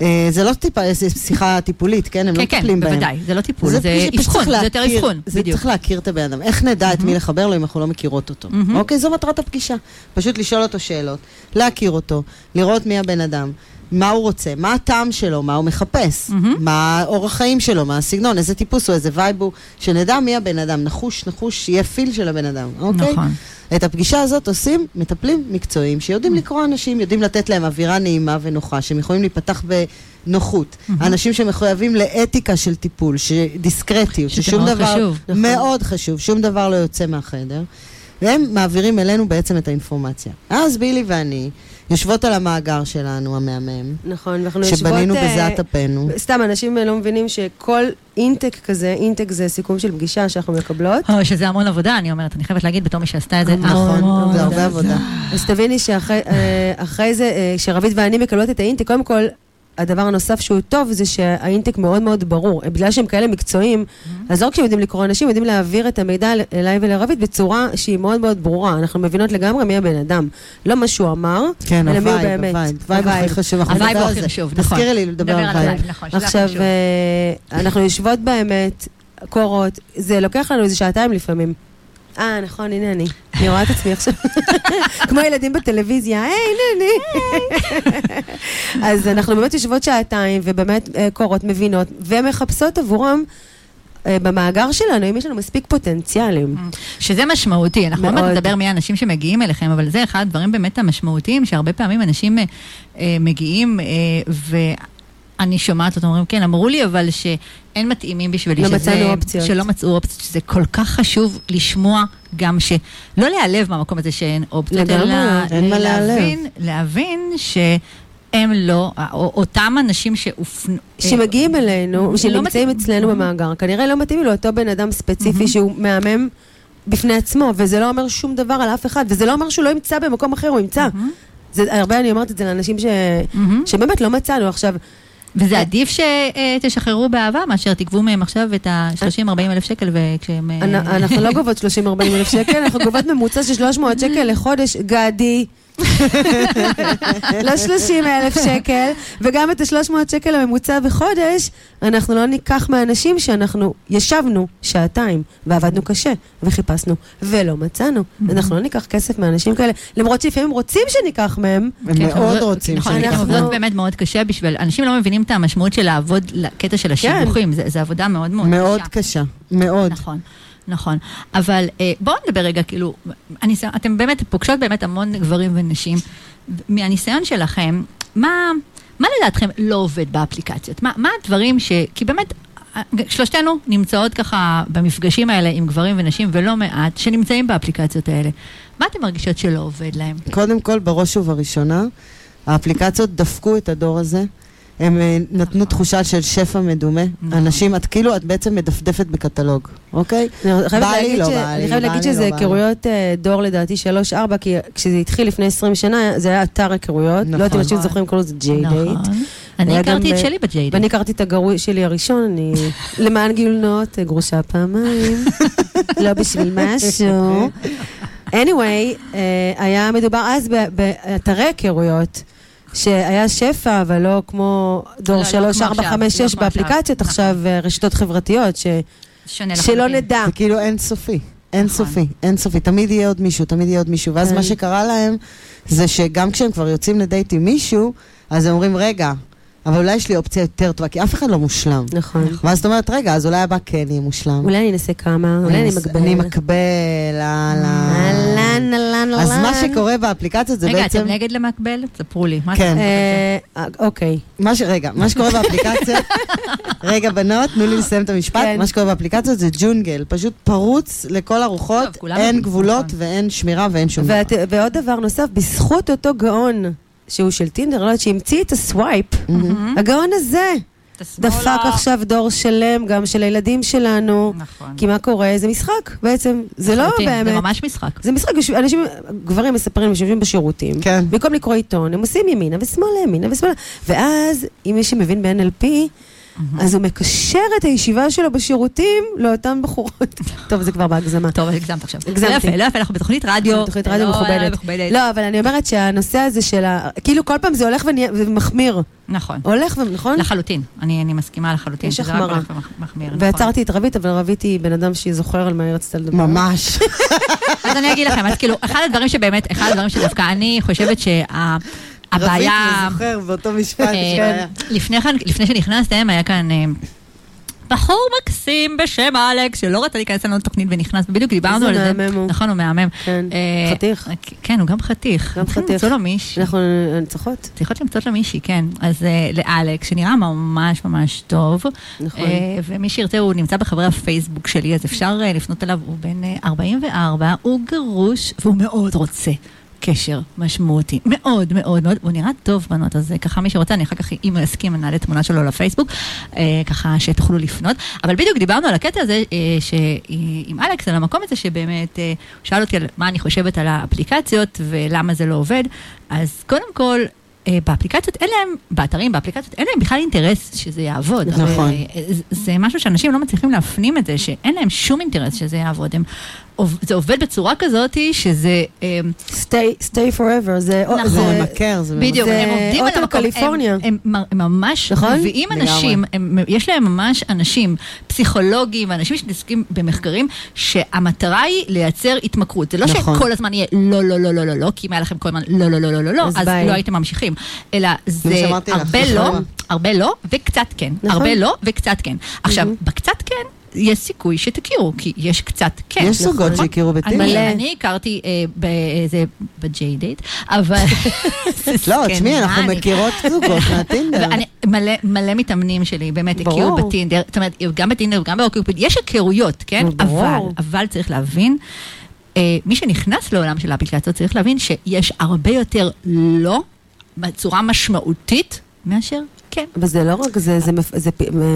אה, זה לא טיפה, זה שיחה טיפולית, כן? הם לא כן, כן, מטפלים בהם. בוודאי, זה לא טיפול, זה זה אבחון, זה יותר אבחון, זה בדיוק. צריך להכיר את הבן אדם. איך נדע את מי לחבר לו אם אנחנו לא מכירות אותו? מהמם. אוקיי, זו מטרת הפגישה. פשוט לשאול אותו שאלות, להכיר אותו, לראות מי הבן אדם. מה הוא רוצה, מה הטעם שלו, מה הוא מחפש, מהמם. מה האורח חיים שלו, מה הסגנון, איזה טיפוס הוא, איזה vibe הוא, שנדע מי הבן אדם, נחוש, נחוש, שיהיה feel של הבן אדם, אוקיי? נכון. את הפגישה הזאת עושים מטפלים מקצועיים שיודעים לקרוא אנשים, יודעים לתת להם אווירה נעימה ונוחה, שהם יכולים להיפתח בנוחות. אנשים שמחויבים לאתיקה של טיפול, שדיסקרטיות, שזה ששום מאוד דבר... חשוב. נכון. מאוד חשוב, שום דבר לא יוצא מהחדר. והם מעבירים אלינו בעצם את האינפורמציה. אז בילי ואני יושבות על המאגר שלנו, המהמם, נכון, ואנחנו יושבות... שבנינו אה, בזעת אפינו. סתם, אנשים לא מבינים שכל אינטק כזה, אינטק זה סיכום של פגישה שאנחנו מקבלות. או, שזה המון עבודה, אני אומרת, אני חייבת להגיד, בתור מי שעשתה את זה, נכון, המון זה הרבה עבודה. אז תביני שאחרי אה, זה, אה, שרבית ואני מקבלות את האינטק, קודם כל, הדבר הנוסף שהוא טוב זה שהאינטק מאוד מאוד ברור. בגלל שהם כאלה מקצועיים, אז לא רק שהם יודעים לקרוא אנשים, הם יודעים להעביר את המידע אל- אליי ולרווית בצורה שהיא מאוד מאוד ברורה. אנחנו מבינות לגמרי מי הבן אדם. לא מה שהוא אמר, כן, אלא מי הוא באמת. ה vibe. ה vibe הכי חשוב. ה vibe הכי. חשוב, נכון. תזכירי לי לדבר על ה vibe. נכון, עכשיו. אה, אנחנו יושבות באמת, קוראות, זה לוקח לנו איזה שעתיים לפעמים. אה, נכון, הנה אני. אני רואה את עצמי עכשיו. כמו ילדים בטלוויזיה, היי, הנה אני. אז אנחנו באמת יושבות שעתיים, ובאמת אה, קוראות, מבינות, ומחפשות עבורם אה, במאגר שלנו, אם יש לנו מספיק פוטנציאלים. שזה משמעותי, אנחנו עוד. מעט נדבר מי האנשים שמגיעים אליכם, אבל זה אחד הדברים באמת המשמעותיים, שהרבה פעמים אנשים אה, אה, מגיעים, אה, ואני שומעת אותם אומרים, כן, אמרו לי, אבל שאין מתאימים בשבילי, לא שזה- מצאנו אופציות. שלא מצאו אופציות, שזה כל כך חשוב לשמוע גם ש... לא להיעלב מהמקום הזה שאין אופציות, אלא אין מה להיעלב. להבין, להבין שהם לא, או- אותם אנשים שהופנו... שמגיעים אלינו, לא שנמצאים מתאים. אצלנו במאגר, כנראה לא מתאים לאותו בן אדם ספציפי. שהוא מהמם בפני עצמו, וזה לא אומר שום דבר על אף אחד, וזה לא אומר שהוא לא ימצא במקום אחר, הוא ימצא. זה, הרבה אני אומרת את זה לאנשים ש... מהמם. שבאמת לא מצאנו. עכשיו, וזה עדיף שתשחררו באהבה מאשר תגבו מהם עכשיו את ה-30-40 אלף שקל וכשהם... אה, אנ- אנחנו לא גובות 30-40 אלף שקל, אנחנו גובות ממוצע של 300 שקל לחודש, גדי. לא 30 אלף שקל, וגם את ה-300 שקל הממוצע בחודש, אנחנו לא ניקח מאנשים שאנחנו ישבנו שעתיים, ועבדנו קשה, וחיפשנו, ולא מצאנו. אנחנו לא ניקח כסף מאנשים כאלה, למרות שלפעמים רוצים שניקח מהם. הם כן, מאוד רוצים נכון, שניקח אנחנו- עובדות באמת מאוד קשה בשביל, אנשים לא מבינים את המשמעות של לעבוד לקטע של השיווחים, זה זה עבודה מאוד מאוד קשה. מאוד קשה, מאוד. נכון, נכון. אבל אה, בואו נדבר רגע, כאילו, הניסיון, אתם באמת פוגשות באמת המון גברים ונשים. מהניסיון שלכם, מה, מה לדעתכם לא עובד באפליקציות? מה, מה הדברים ש... כי באמת, שלושתנו נמצאות ככה במפגשים האלה עם גברים ונשים, ולא מעט, שנמצאים באפליקציות האלה. מה אתם מרגישות שלא עובד להם? קודם כל, בראש ובראשונה, האפליקציות דפקו את הדור הזה. הם אה, נתנו תחושה של שפע מדומה. נכון. אנשים, את כאילו, את בעצם מדפדפת בקטלוג, אוקיי? בא לי, לא ש- בא לי, אני חייבת להגיד שזה לא. היכרויות אה, דור לדעתי 3-4, כי כשזה התחיל לפני 20 שנה, זה היה אתר היכרויות. לא יודעת אם נכון. אנשים זוכרים, קוראים לזה ג'יי דייט. נכון. אני הכרתי את אה, שלי בג'יידן. ואני הכרתי את הגרוע שלי הראשון, אני למען גילוי נאות, גרושה פעמיים, לא בשביל משהו. anyway, אה, היה מדובר אז באתרי היכרויות. שהיה שפע, אבל לא כמו דור לא, לא 3, כמו 4, עכשיו, 5, לא 6 כמו באפליקציות עכשיו. עכשיו, אה, רשתות חברתיות, ש- שלא. נדע. זה כאילו אינסופי. אינסופי, אינסופי, תמיד יהיה עוד מישהו, תמיד יהיה עוד מישהו. ואז כן. מה שקרה להם, זה שגם כשהם כבר יוצאים לדייט עם מישהו, אז הם אומרים, רגע, אבל אולי יש לי אופציה יותר טובה, כי אף אחד לא מושלם. נכון. ואז את אומרת, רגע, אז אולי הבא כן יהיה מושלם. אולי אני אנסה כמה, אולי אני מקבל. אני מקבל, אהלן. אהלן, אהלן, אהלן. אז מה שקורה באפליקציות זה רגע, בעצם... אתם נגד למקבל? ספרו לי. כן. אה, אה, אוקיי. מה ש... רגע, מה שקורה באפליקציות, רגע בנות, תנו לי לסיים את המשפט, כן. מה שקורה באפליקציות זה ג'ונגל, פשוט פרוץ לכל הרוחות, אין גבולות נכון. ואין שמירה ואין שום דבר. ועוד דבר נוסף, בזכות אותו גאון, שהוא של טינדר, לא יודעת, שהמציא את הסווייפ, מהמם. הגאון הזה, דפק עכשיו דור שלם, גם של הילדים שלנו. נכון. כי מה קורה? זה משחק בעצם. זה לא באמת. זה ממש משחק. זה משחק, אנשים, גברים מספרים, יושבים בשירותים, כן. במקום לקרוא עיתון, הם עושים ימינה ושמאלה, ימינה ושמאלה, ואז, אם מי שמבין ב-NLP, אז הוא מקשר את הישיבה שלו בשירותים לאותן בחורות. טוב, זה כבר בהגזמה. טוב, הגזמת עכשיו. הגזמתי. לא יפה, לא יפה, אנחנו בתוכנית רדיו. תוכנית רדיו לא, מכובדת. מכובדת. לא, אבל אני אומרת שהנושא הזה של ה... כאילו כל פעם זה הולך ומחמיר. נכון. הולך ו... נכון? לחלוטין. אני אני מסכימה לחלוטין. יש החמרה. נכון. ועצרתי את רבית, אבל רבית היא בן אדם שזוכר על מה היא רצתה לדבר. ממש. אז אני אגיד לכם, אז כאילו, אחד הדברים שבאמת, אחד הדברים שדווקא אני חושבת שה... הבעיה... רבית וזוכר באותו משפט. אה, בעיה. לפני כן, לפני שנכנסתם, היה כאן אה, בחור מקסים בשם אלכס, שלא רצה להיכנס לנו לתוכנית ונכנס, ובדיוק דיברנו על איזה זה. מהמם הוא. נכון, הוא מהמם. כן, אה, חתיך. כן, הוא גם חתיך. גם צריכים חתיך. למצוא לו מישהי. אנחנו צריכות. צריכות למצוא לו מישהי, כן. אז לאלכס, שנראה ממש ממש טוב. נכון. ומי שירצה, הוא נמצא בחברי הפייסבוק שלי, אז אפשר לפנות אליו, הוא בן אה, 44, הוא גרוש, והוא מאוד רוצה. קשר משמעותי, מאוד מאוד מאוד, הוא נראה טוב בנות, אז אה, ככה מי שרוצה, אני אחר כך, אם הוא יסכים, נעלה תמונה שלו לפייסבוק, אה, ככה שתוכלו לפנות. אבל בדיוק דיברנו על הקטע הזה, אה, שעם אלכס, על המקום הזה שבאמת, אה, הוא שאל אותי על מה אני חושבת על האפליקציות ולמה זה לא עובד, אז קודם כל, אה, באפליקציות אין להם, באתרים, באפליקציות, אין להם בכלל אינטרס שזה יעבוד. נכון. אה, זה- זה משהו שאנשים לא מצליחים להפנים את זה, שאין להם שום אינטרס שזה יעבוד. הם, זה עובד בצורה כזאת שזה... אה, stay, stay forever, זה... נכון. זה זה- ממכר, זה בדיוק, זה הם עובדים על המקום, קליפורניה. הם, הם, הם, הם ממש נכון? מביאים. אנשים, הם, יש להם ממש אנשים פסיכולוגים ואנשים שמתעסקים במחקרים שהמטרה היא לייצר התמכרות. זה לא נכון. שכל הזמן יהיה לא, לא, לא, לא, לא, לא, כי אם היה לכם כל הזמן לא, לא, לא, לא, לא, לא, אז אז. לא הייתם ממשיכים. אלא זה לך, הרבה נכון. לא, הרבה לא וקצת כן. נכון. הרבה לא וקצת כן. עכשיו, בקצת כן... יש סיכוי שתכירו, כי יש קצת כן. יש זוגות נכון? שהכירו בטינדר. אני, אני הכרתי אה, באיזה, בג'יי דייט, אבל... לא, תשמעי, אנחנו מכירות זוגות מהטינדר. ואני, מלא, מתאמנים שלי באמת. הכירו בטינדר, זאת אומרת, גם בטינדר וגם באוקיופיד, יש היכרויות, כן? אבל, אבל צריך להבין, אה, מי שנכנס לעולם של האפליקציות צריך להבין שיש הרבה יותר לא בצורה משמעותית מאשר כן. אבל זה לא רק זה, זה, מפ, זה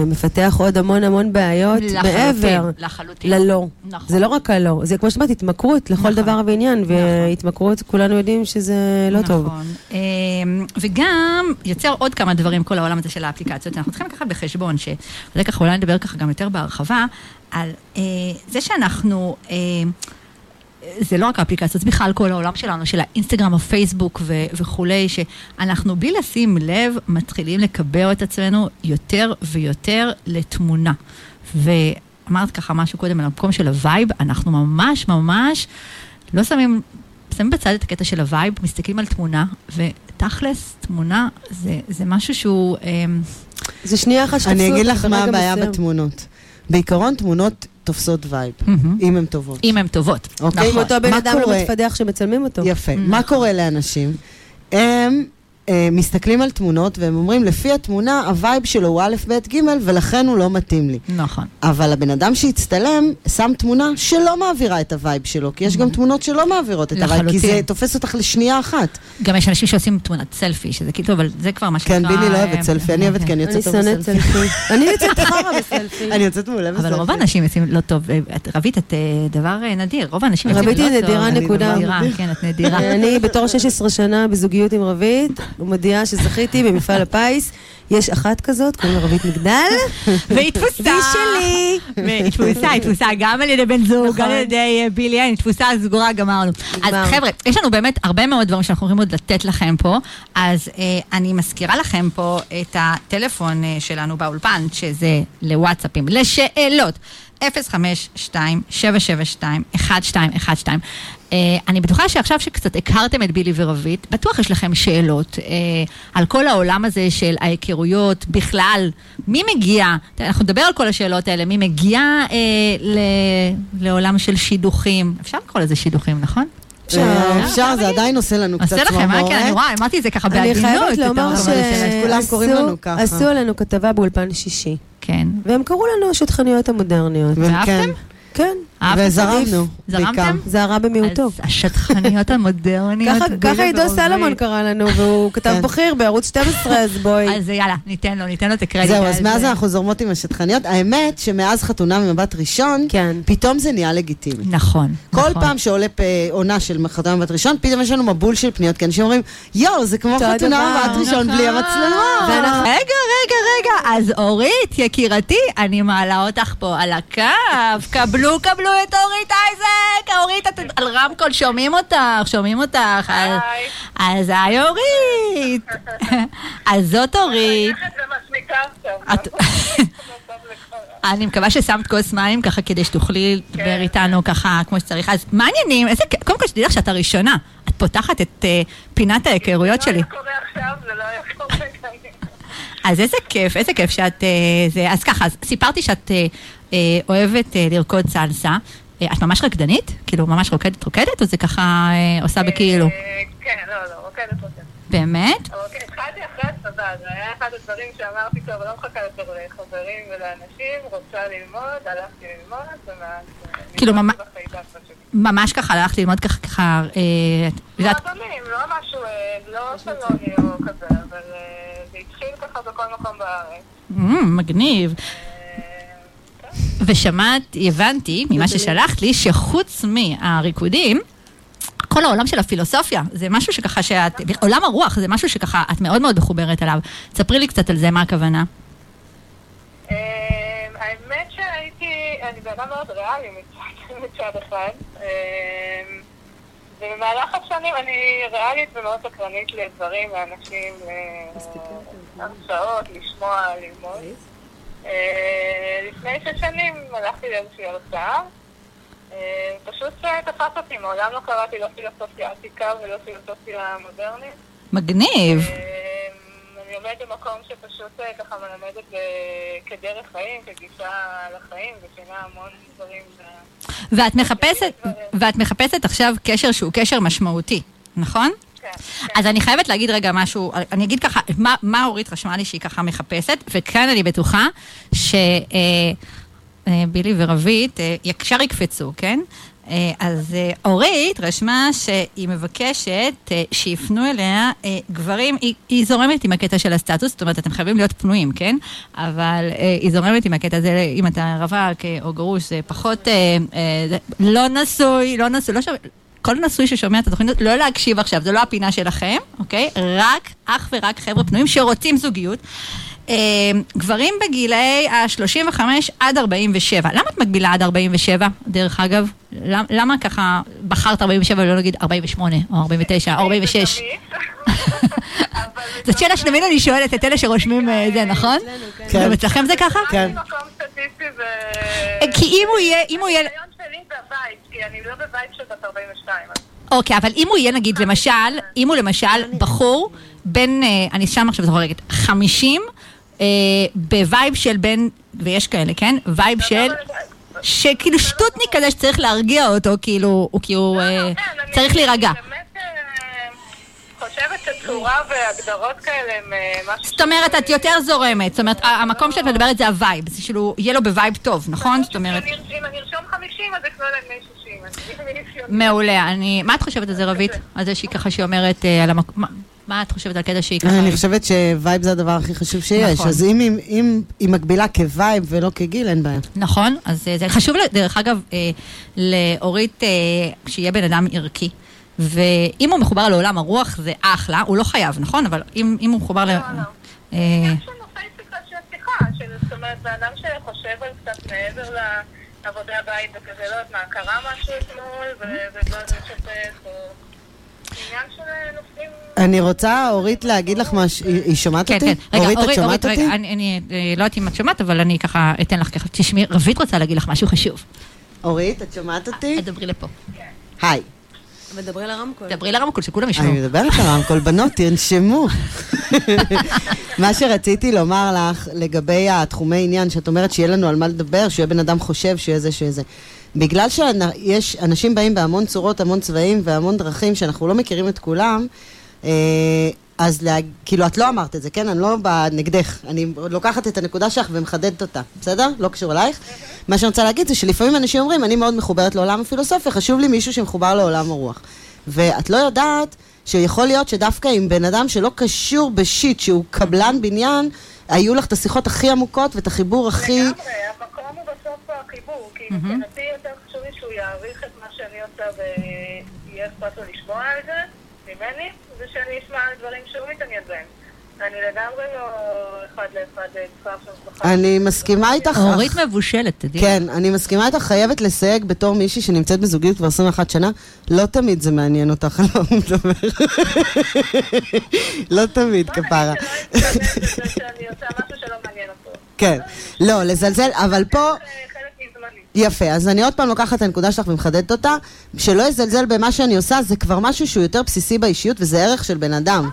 מפתח עוד המון המון בעיות מעבר לחלוטין. ללא. נכון. זה לא רק הלא, זה כמו שאמרת, התמכרות לכל נכון. דבר ועניין, והתמכרות, כולנו יודעים שזה לא טוב. נכון. אמ, וגם יוצר עוד כמה דברים, כל העולם הזה של האפליקציות. אנחנו צריכים לקחת בחשבון, שזה ככה אולי נדבר ככה גם יותר בהרחבה, על אה, זה שאנחנו... אה, זה לא רק האפליקציות, זה בכלל כל העולם שלנו, של האינסטגרם, הפייסבוק ו- וכולי, שאנחנו בלי לשים לב, מתחילים לקבע את עצמנו יותר ויותר לתמונה. ואמרת ככה משהו קודם על המקום של ה vibe, אנחנו ממש ממש לא שמים, שמים בצד את הקטע של ה vibe, מסתכלים על תמונה, ותכלס, תמונה זה, זה משהו שהוא... אמ, זה שנייה אחת שתפסו אני אגיד אותך לך מה הבעיה. בתמונות. בעיקרון תמונות תופסות vibe. אם הן טובות. אם הן טובות. אוקיי. אם נכון. אותו בן מה אדם לא? מתפדח שמצלמים אותו. יפה. מה קורה לאנשים? הם אה, מסתכלים על תמונות והם אומרים, לפי התמונה, ה vibe שלו הוא א', ב', ג', ולכן הוא לא מתאים לי. נכון. אבל הבן אדם שהצטלם, שם תמונה שלא מעבירה את ה vibe שלו, כי יש גם תמונות שלא מעבירות את ה vibe, כי זה. תופס אותך לשנייה אחת. גם יש אנשים שעושים תמונת סלפי, שזה כאילו, אבל זה כבר מה שנקרא... כן, בילי לא אה, אוהבת סלפי, אני אוהבת כי אני יוצאת טוב שונאת בסלפי. סלפי. אני יוצאת חרא בסלפי. אני יוצאת מעולה בסלפי. אבל רוב האנשים יוצאים לא טוב. אה, רווית, את אה, דבר אה, נדיר. רוב האנשים יוצאים לא רווית טוב. היא נדירה, נקודה. כן. אני בתור 16 שנה בזוגיות עם רווית, מודיעה שזכיתי במפעל הפיס. יש אחת כזאת, קוראים לה רווית מגדל. והיא תפוסה. והיא שלי. והיא תפוסה, היא תפוסה גם על ידי בן זוג, נכון. גם על ידי אה, בילי, היא תפוסה סגורה, גמרנו. אז. חבר'ה, יש לנו באמת הרבה מאוד דברים שאנחנו יכולים עוד לתת לכם פה, אז אה, אני מזכירה לכם פה את הטלפון אה, שלנו באולפן, שזה לוואטסאפים, לשאלות. 052-772-1212. Uh, אני בטוחה שעכשיו שקצת הכרתם את בילי ורבית, בטוח יש לכם שאלות uh, על כל העולם הזה של ההיכרויות בכלל. מי מגיע, אנחנו נדבר על כל השאלות האלה, מי מגיע uh, ל, לעולם של שידוכים, אפשר לקרוא לזה שידוכים, נכון? אה, אפשר, זה עדיין עושה לנו קצת עושה לכם, אה? כן, אני רואה, אמרתי את זה ככה אני בעדינות. חייבת את לומר המקום הזה של- כולם קוראים לנו שעשו ככה. עשו עלינו כתבה באולפן שישי. כן. והם קראו לנו השטחניות המודרניות. ואהבתם? כן. אהבתם? וזרמנו, זרמתם? זה הרע במיעוטו. אז השטחניות המודרניות. ככה- עידו. סלומון קרא לנו, והוא כתב כן. בכיר בערוץ 12, אז בואי. אז יאללה, ניתן לו, ניתן לו את הקרדיט. זהו, אז מאז. אנחנו זורמות עם השטחניות. האמת שמאז חתונה ממבט ראשון, כן. פתאום זה נהיה לגיטימי. נכון, כל נכון. פעם שעולה עונה של חתונה ממבט ראשון, פתאום יש לנו מבול של פניות, כי אנשים אומרים, יואו, זה כמו חתונה הדבר." ממבט ראשון בלי המצלמות. ואנחנו- רגע, רגע, רגע, אז אורית, יקירתי, אני מעלה אותך פה על הקו. קבלו, קבלו את אורית אייזק. אורית, את על רמקול, שומעים אותך, שומעים אותך. אז- אז היי אורית. אז זאת אורית. את- אני מקווה ששמת כוס מים ככה כדי שתוכלי לדבר איתנו ככה כמו שצריך. אז מה העניינים? איזה. קודם כל שתדעי לך שאת הראשונה. את פותחת את אה, פינת ההיכרויות שלי. זה לא היה קורה עכשיו, זה לא היה קורה. אז איזה כיף, איזה כיף שאת... אה, זה, אז ככה, אז סיפרתי שאת אה, אוהבת אה, לרקוד סלסה. אה, את ממש רקדנית? כאילו, ממש רוקדת רוקדת, או זה ככה אה, עושה בכאילו? אה, כן, לא, לא, רוקדת רוקדת. באמת? אבל כן, התחלתי אחרי הצבא, זה היה אחד הדברים שאמרתי, טוב, לא מחכה יותר לחברים ולאנשים, רוצה ללמוד, הלכתי ללמוד, ומאז... אה, כאילו, ממש- ככה הלכת ללמוד ככה, ככה, אה, את יודעת, מועדונים, לא משהו, אה, לא סלוני או כזה, אבל אה, זה התחיל ככה בכל מקום בארץ. מ, מגניב. אה. ושמעת, הבנתי ממה ששלחת לי, שחוץ מהריקודים, כל העולם של הפילוסופיה, זה משהו שככה שאת, עולם הרוח זה משהו שככה את מאוד מאוד מחוברת אליו. ספרי לי קצת על זה, מה הכוונה. אמ, האמת שהייתי, אני בן אדם מאוד ריאלי מצד- אחד. אמ, ובמהלך השנים אני ריאלית ומאוד סקרנית לדברים, לאנשים, להרצאות, לשמוע, ללמוד. אה, לפני שש שנים הלכתי לאיזושהי הרצאה. אה, פשוט אה, תפס אותי, מעולם לא קראתי לא פילוסופיה עתיקה ולא פילוסופיה מודרנית. מגניב. אני עומדת במקום שפשוט ככה מלמדת כדרך חיים, כגישה לחיים, ושינה המון דברים. ואת מחפשת, ואת מחפשת עכשיו קשר שהוא קשר משמעותי, נכון? כן, אז אני חייבת להגיד רגע משהו, אני אגיד ככה, מה, מה אורית רשמה לי שהיא ככה מחפשת, וכאן אני בטוחה שבילי ורבית אה, ישר יקפצו, כן? אה, אז אה, אורית רשמה שהיא מבקשת אה, שיפנו אליה אה, גברים, היא, היא זורמת עם הקטע של הסטטוס, זאת אומרת, אתם חייבים להיות פנויים, כן? אבל אה, היא זורמת עם הקטע הזה, אם אתה רווק אה, או גרוש, זה פחות, אה, אה, לא נשוי, לא נשוי, לא שווה. כל נשוי ששומע את התוכנית, לא להקשיב עכשיו, זו לא הפינה שלכם, אוקיי? רק, אך ורק חבר'ה פנויים שרוצים זוגיות. אה, גברים בגילאי ה-35 עד 47. למה את מגבילה עד 47, דרך אגב? למה, למה ככה בחרת 47 ולא נגיד 48 או 49 או 46? זאת שאלה שתמיד אני שואלת את אלה שרושמים אה, זה, נכון? כן. גם אצלכם זה ככה? כן. מקום סטטיסטי ו... כי אם הוא יהיה, שלי זה הבית, כי אני לא בבית של בת 42. אז אוקיי, אבל אם הוא יהיה נגיד למשל, אם הוא למשל בחור בין, אה, אני שם עכשיו זוכרת, 50, אה, ב vibe של בין, ויש כאלה, כן? vibe של, שכאילו שטותניק כזה שצריך להרגיע אותו, כאילו, הוא כאילו לא, אה, לא, כן, צריך להירגע. אה, חושבת שצורה והגדרות כאלה הם אה, משהו... זאת אומרת, את יותר זורמת, זאת אומרת, המקום שאת מדברת זה ה vibe, זה כאילו, יהיה לו ב vibe טוב, נכון? זאת אומרת, אם אני- אם אני ארשום 50, אז אקנה להם בני 60. אז אני ארשום- מעולה. אני, מה את חושבת על זה, רבית? על זה שהיא ככה, שהיא אומרת אה, על המקום, מה- את חושבת על קטע שהיא ככה... אני חושבת שווייב זה הדבר הכי חשוב שיש, נכון. אז אם היא- אם היא מגבילה כווייב ולא כגיל, אין בעיה. נכון, אז אה, זה חשוב, ל- דרך אגב, אה, לאורית, אה, שיהיה בן אדם ערכי. ואם הוא מחובר לעולם הרוח זה אחלה, הוא לא חייב, נכון? אבל אם, אם הוא מחובר ל... לא. אה, עניין של נושאי שיחה של שיחה, זאת אומרת, בן אדם שחושב על קצת מעבר לעבודי הבית וכזה, לא יודעת מה, קרה משהו אתמול ו- ובא לשתף, או עניין של נושאים... אני רוצה, אורית, להגיד לך משהו, היא היא שומעת כן, אותי? כן. רגע, אורית, את שומעת אורית, אותי? רגע, אני, אני אה, לא יודעת אם את שומעת, אבל אני ככה אתן לך ככה, תשמעי, רבית רוצה להגיד לך משהו חשוב. אורית, את שומעת אותי? דברי לפה. היי. מדברי לרמקול. דברי לרמקול, שכולם ישמעו. אני מדברת על הרמקול, בנות, תנשמו. מה שרציתי לומר לך לגבי התחומי עניין, שאת אומרת שיהיה לנו על מה לדבר, שיהיה בן אדם חושב, שיהיה זה, שיהיה זה. בגלל שיש, אנשים באים בהמון צורות, המון צבעים והמון דרכים, שאנחנו לא מכירים את כולם, אה, אז לה, כאילו, את לא אמרת את זה, כן? אני לא באה נגדך. אני לוקחת את הנקודה שלך ומחדדת אותה, בסדר? לא קשור אלייך. מה שאני רוצה להגיד זה שלפעמים אנשים אומרים, אני מאוד מחוברת לעולם הפילוסופיה, חשוב לי מישהו שמחובר לעולם הרוח. ואת לא יודעת שיכול להיות שדווקא עם בן אדם שלא קשור בשיט, שהוא קבלן בניין, היו לך את השיחות הכי עמוקות ואת החיבור הכי... לגמרי, המקום הוא בסוף החיבור, כי מבחינתי יותר חשוב לי שהוא יעריך את מה שאני עושה ויהיה אכפת לו לשמוע על זה ממני, ושאני אשמע על דברים שהוא מתעניין בהם. אני לגמרי לא אחד לאחד כפר משפחה. אני מסכימה איתך. אורית מבושלת, תדעי. כן, אני מסכימה איתך, חייבת לסייג בתור מישהי שנמצאת בזוגיות כבר 21 שנה, לא תמיד זה מעניין אותך על מה הוא מדבר. לא תמיד, כפרה. בוא נגיד שלא יתקבל בזה שאני עושה משהו שלא מעניין אותו. כן, לא, לזלזל, אבל פה... יפה, אז אני עוד פעם לוקחת את הנקודה שלך ומחדדת אותה, שלא יזלזל במה שאני עושה, זה כבר משהו שהוא יותר בסיסי באישיות, וזה ערך של בן אדם.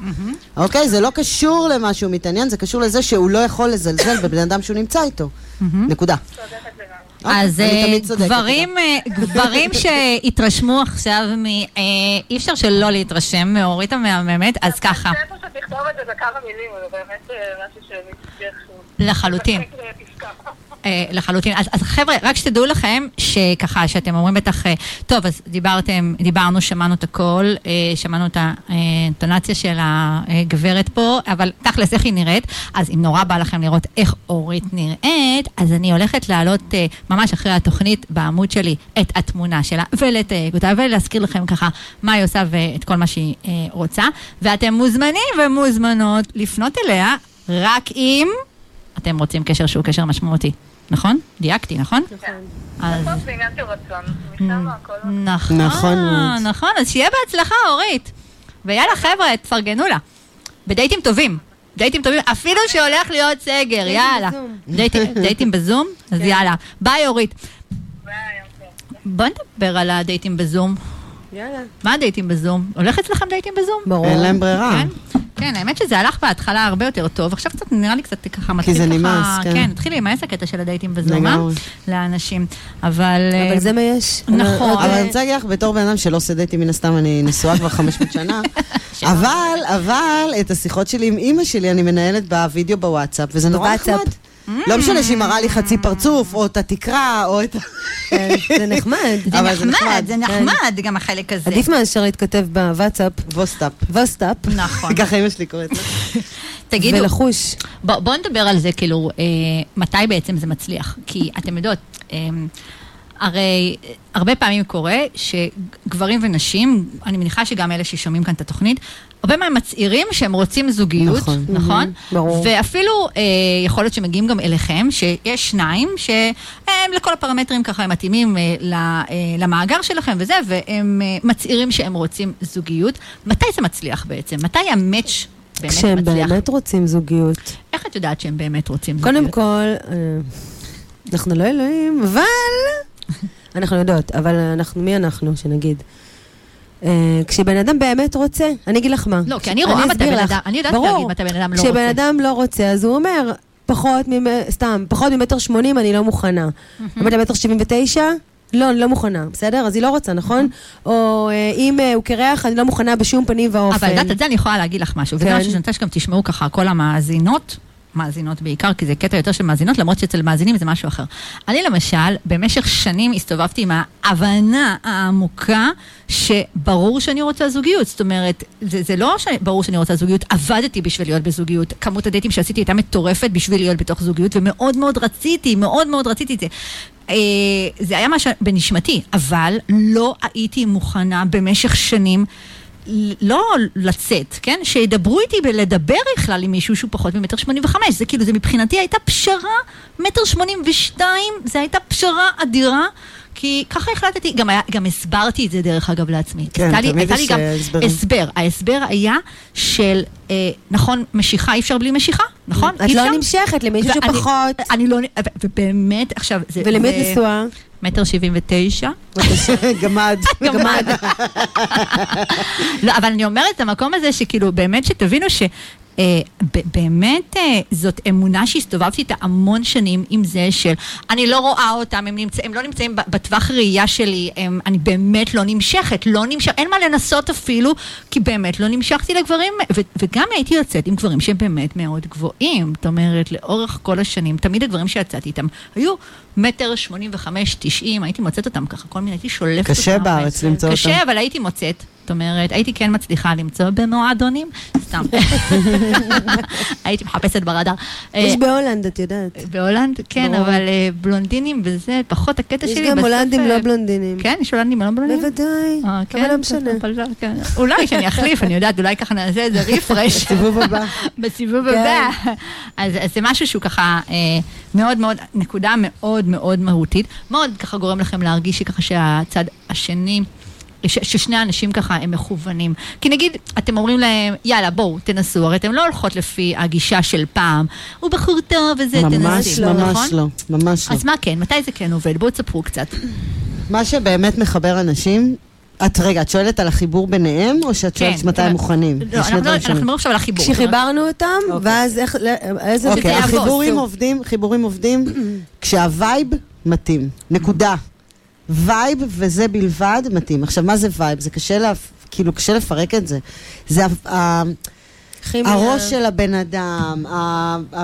אוקיי? זה לא קשור למה שהוא מתעניין, זה קשור לזה שהוא לא יכול לזלזל בבן אדם שהוא נמצא איתו. נקודה. צודקת לגמרי. אז אה, גברים, אה, גברים שהתרשמו עכשיו מ... אה, אי אפשר שלא להתרשם מאורית המהממת, אז ככה, אני חושבת פשוט לכתוב את זה בכמה מילים, זה באמת אה, משהו שהוא... לחלוטין. אה, לחלוטין. אז, אז חבר'ה, רק שתדעו לכם שככה, שאתם אומרים בטח, אה, טוב, אז דיברתם, דיברנו, שמענו את הכל, אה, שמענו את האינטונציה של הגברת פה, אבל תכלס, איך היא נראית? אז אם נורא בא לכם לראות איך אורית נראית, אז אני הולכת להעלות אה, ממש אחרי התוכנית בעמוד שלי את התמונה שלה ולתייג אותה ולהזכיר לכם ככה מה היא עושה ואת כל מה שהיא רוצה. ואתם מוזמנים ומוזמנות לפנות אליה רק אם... אתם רוצים קשר שהוא קשר משמעותי, נכון? דייקתי, נכון? רצון, משם הכל... נכון, נכון. נכון, אז שיהיה בהצלחה, אורית. ויאללה, חבר'ה, תפרגנו לה. בדייטים טובים. דייטים טובים, אפילו שהולך להיות סגר, יאללה. דייטים- בזום? אז יאללה. ביי, אורית. בוא נדבר על הדייטים בזום. יאללה. מה הדייטים בזום? הולך אצלכם דייטים בזום? ברור. אין להם ברירה. כן? כן, האמת שזה הלך בהתחלה הרבה יותר טוב, עכשיו קצת נראה לי קצת ככה מתחיל זה ככה... נמאס, כן. כן, התחיל להימאס הקטע של הדייטים? לגמרי. לאנשים. אבל... אבל אה, זה מה יש. נכון. אבל אני רוצה להגיד לך, בתור בן אדם שלא עושה דייטים, מן הסתם אני נשואה כבר 500 שנה, אבל, אבל, את השיחות שלי עם אימא שלי אני מנהלת בווידאו בוואטסאפ, וזה נורא. נחמד. לא משנה שהיא מראה לי חצי פרצוף, או את התקרה, או את... ה... כן, זה נחמד. זה נחמד, זה נחמד, גם החלק הזה. עדיף מאשר להתכתב בוואטסאפ. ווסטאפ. ווסטאפ. נכון. ככה אמא שלי קוראת לה. תגידו, ולחוש. בואו בוא נדבר על זה, כאילו, אה, מתי בעצם זה מצליח. כי אתם יודעות, אה, הרי הרבה פעמים קורה שגברים ונשים, אני מניחה שגם אלה ששומעים כאן את התוכנית, הרבה מהם מצהירים שהם רוצים זוגיות, נכון. נכון? ברור. ואפילו אה, יכול להיות שמגיעים גם אליכם, שיש שניים שהם לכל הפרמטרים ככה הם מתאימים אה, ל- אה, למאגר שלכם וזה, והם אה, מצהירים שהם רוצים זוגיות. מתי זה מצליח בעצם? מתי המאץ' באמת כשהם מצליח? באמת רוצים זוגיות. איך את יודעת שהם באמת רוצים קודם זוגיות? כל, אה, אנחנו לא אלוהים, אבל... אנחנו יודעות, אבל אנחנו, מי אנחנו, שנגיד? אה, כשבן אדם באמת רוצה, אני אגיד לך מה. לא, כי אני רואה מתי בן. אדם, אני יודעת. להגיד מתי בן אדם לא כשבן רוצה. אדם לא רוצה, אז הוא אומר, פחות ממ... סתם, פחות ממטר שמונים אני לא מוכנה. עומד מטר שבעים ותשע? לא, אני לא מוכנה, בסדר? אז היא לא רוצה, נכון? או אה, אם אה, הוא קרח, אני לא מוכנה בשום פנים ואופן. אבל את יודעת, את זה אני יכולה להגיד לך משהו, וזה כן. משהו שאני רוצה שגם תשמעו ככה, כל המאזינות, מאזינות בעיקר, כי זה קטע יותר של מאזינות, למרות שאצל מאזינים זה משהו אחר. אני למשל, במשך שנים הסתובבתי עם ההבנה העמוקה שברור שאני רוצה זוגיות. זאת אומרת, זה, זה לא שברור שאני רוצה זוגיות, עבדתי בשביל להיות בזוגיות. כמות הדייטים שעשיתי הייתה מטורפת בשביל להיות בתוך זוגיות, ומאוד מאוד רציתי, מאוד מאוד רציתי את זה. אה, זה היה משהו בנשמתי, אבל לא הייתי מוכנה במשך שנים לא לצאת, כן? שידברו איתי בלדבר בכלל עם מישהו שהוא פחות ממטר שמונים וחמש. זה כאילו, זה מבחינתי הייתה פשרה, מטר שמונים ושתיים, זה הייתה פשרה אדירה. כי ככה החלטתי, גם, היה, גם הסברתי את זה דרך אגב לעצמי. כן, הייתה לי- תמיד לי יש, גם אה, הסברים. הסבר. ההסבר היה של, אה, נכון, משיכה אי אפשר בלי משיכה, נכון? את לא? נמשכת למישהו ואני- שפחות. אני לא, ובאמת, עכשיו, זה... ולמי את נשואה? מטר שבעים ותשע. גמד. גמד. לא, אבל אני אומרת את המקום הזה שכאילו, באמת שתבינו ש... אה, באמת אה, זאת אמונה שהסתובבתי איתה המון שנים עם זה של אני לא רואה אותם, הם, נמצא, הם לא נמצאים בטווח ראייה שלי, הם, אני באמת לא נמשכת, לא נמשך, אין מה לנסות אפילו, כי באמת לא נמשכתי לגברים, ו- וגם הייתי יוצאת עם גברים שהם באמת מאוד גבוהים, זאת אומרת, לאורך כל השנים, תמיד הגברים שיצאתי איתם היו מטר שמונים וחמש, תשעים, הייתי מוצאת אותם ככה, כל מיני, הייתי שולפת קשה אותם. בארץ למצוא אותם. קשה, אבל הייתי מוצאת. זאת אומרת, הייתי כן מצליחה למצוא במועדונים, סתם. הייתי מחפשת ברדאר. יש אה, בהולנד, את יודעת. בהולנד, כן. אבל אה, בלונדינים וזה פחות הקטע יש שלי. גם בסוף, הולנדים אה, לא בלונדינים. כן, יש הולנדים לא בלונדינים? בוודאי, אבל לא משנה. כן. אולי שאני אחליף, אני יודעת, אולי ככה נעשה איזה refresh. סיבוב הבא. בסיבוב כן. הבא. אז, אז זה משהו שהוא ככה מאוד מאוד, נקודה מאוד מאוד מהותית. מאוד ככה גורם לכם להרגיש שככה שהצד השני... ש- ששני האנשים ככה הם מכוונים. כי נגיד, אתם אומרים להם, יאללה, בואו, תנסו, הרי אתם לא הולכות לפי הגישה של פעם. הוא בחור טוב וזה, ממש תנסי, לא, נכון? ממש לא, ממש לא. אז מה כן, מתי זה כן עובד? בואו תספרו קצת. מה שבאמת מחבר אנשים, את רגע, את שואלת על החיבור ביניהם, או שאת שואלת כן, מתי הם מוכנים? לא, אנחנו לא- דברים אנחנו שונים. מדברים עכשיו על החיבור. כשחיברנו אותם, אוקיי. ואז איך, לא- איזה... אוקיי, החיבורים. עובדים, חיבורים עובדים כשה vibe מתאים. נקודה. vibe וזה בלבד מתאים. עכשיו, מה זה vibe? זה קשה, לה, כאילו, קשה לפרק את זה. זה ה- כימיה. הראש של הבן אדם,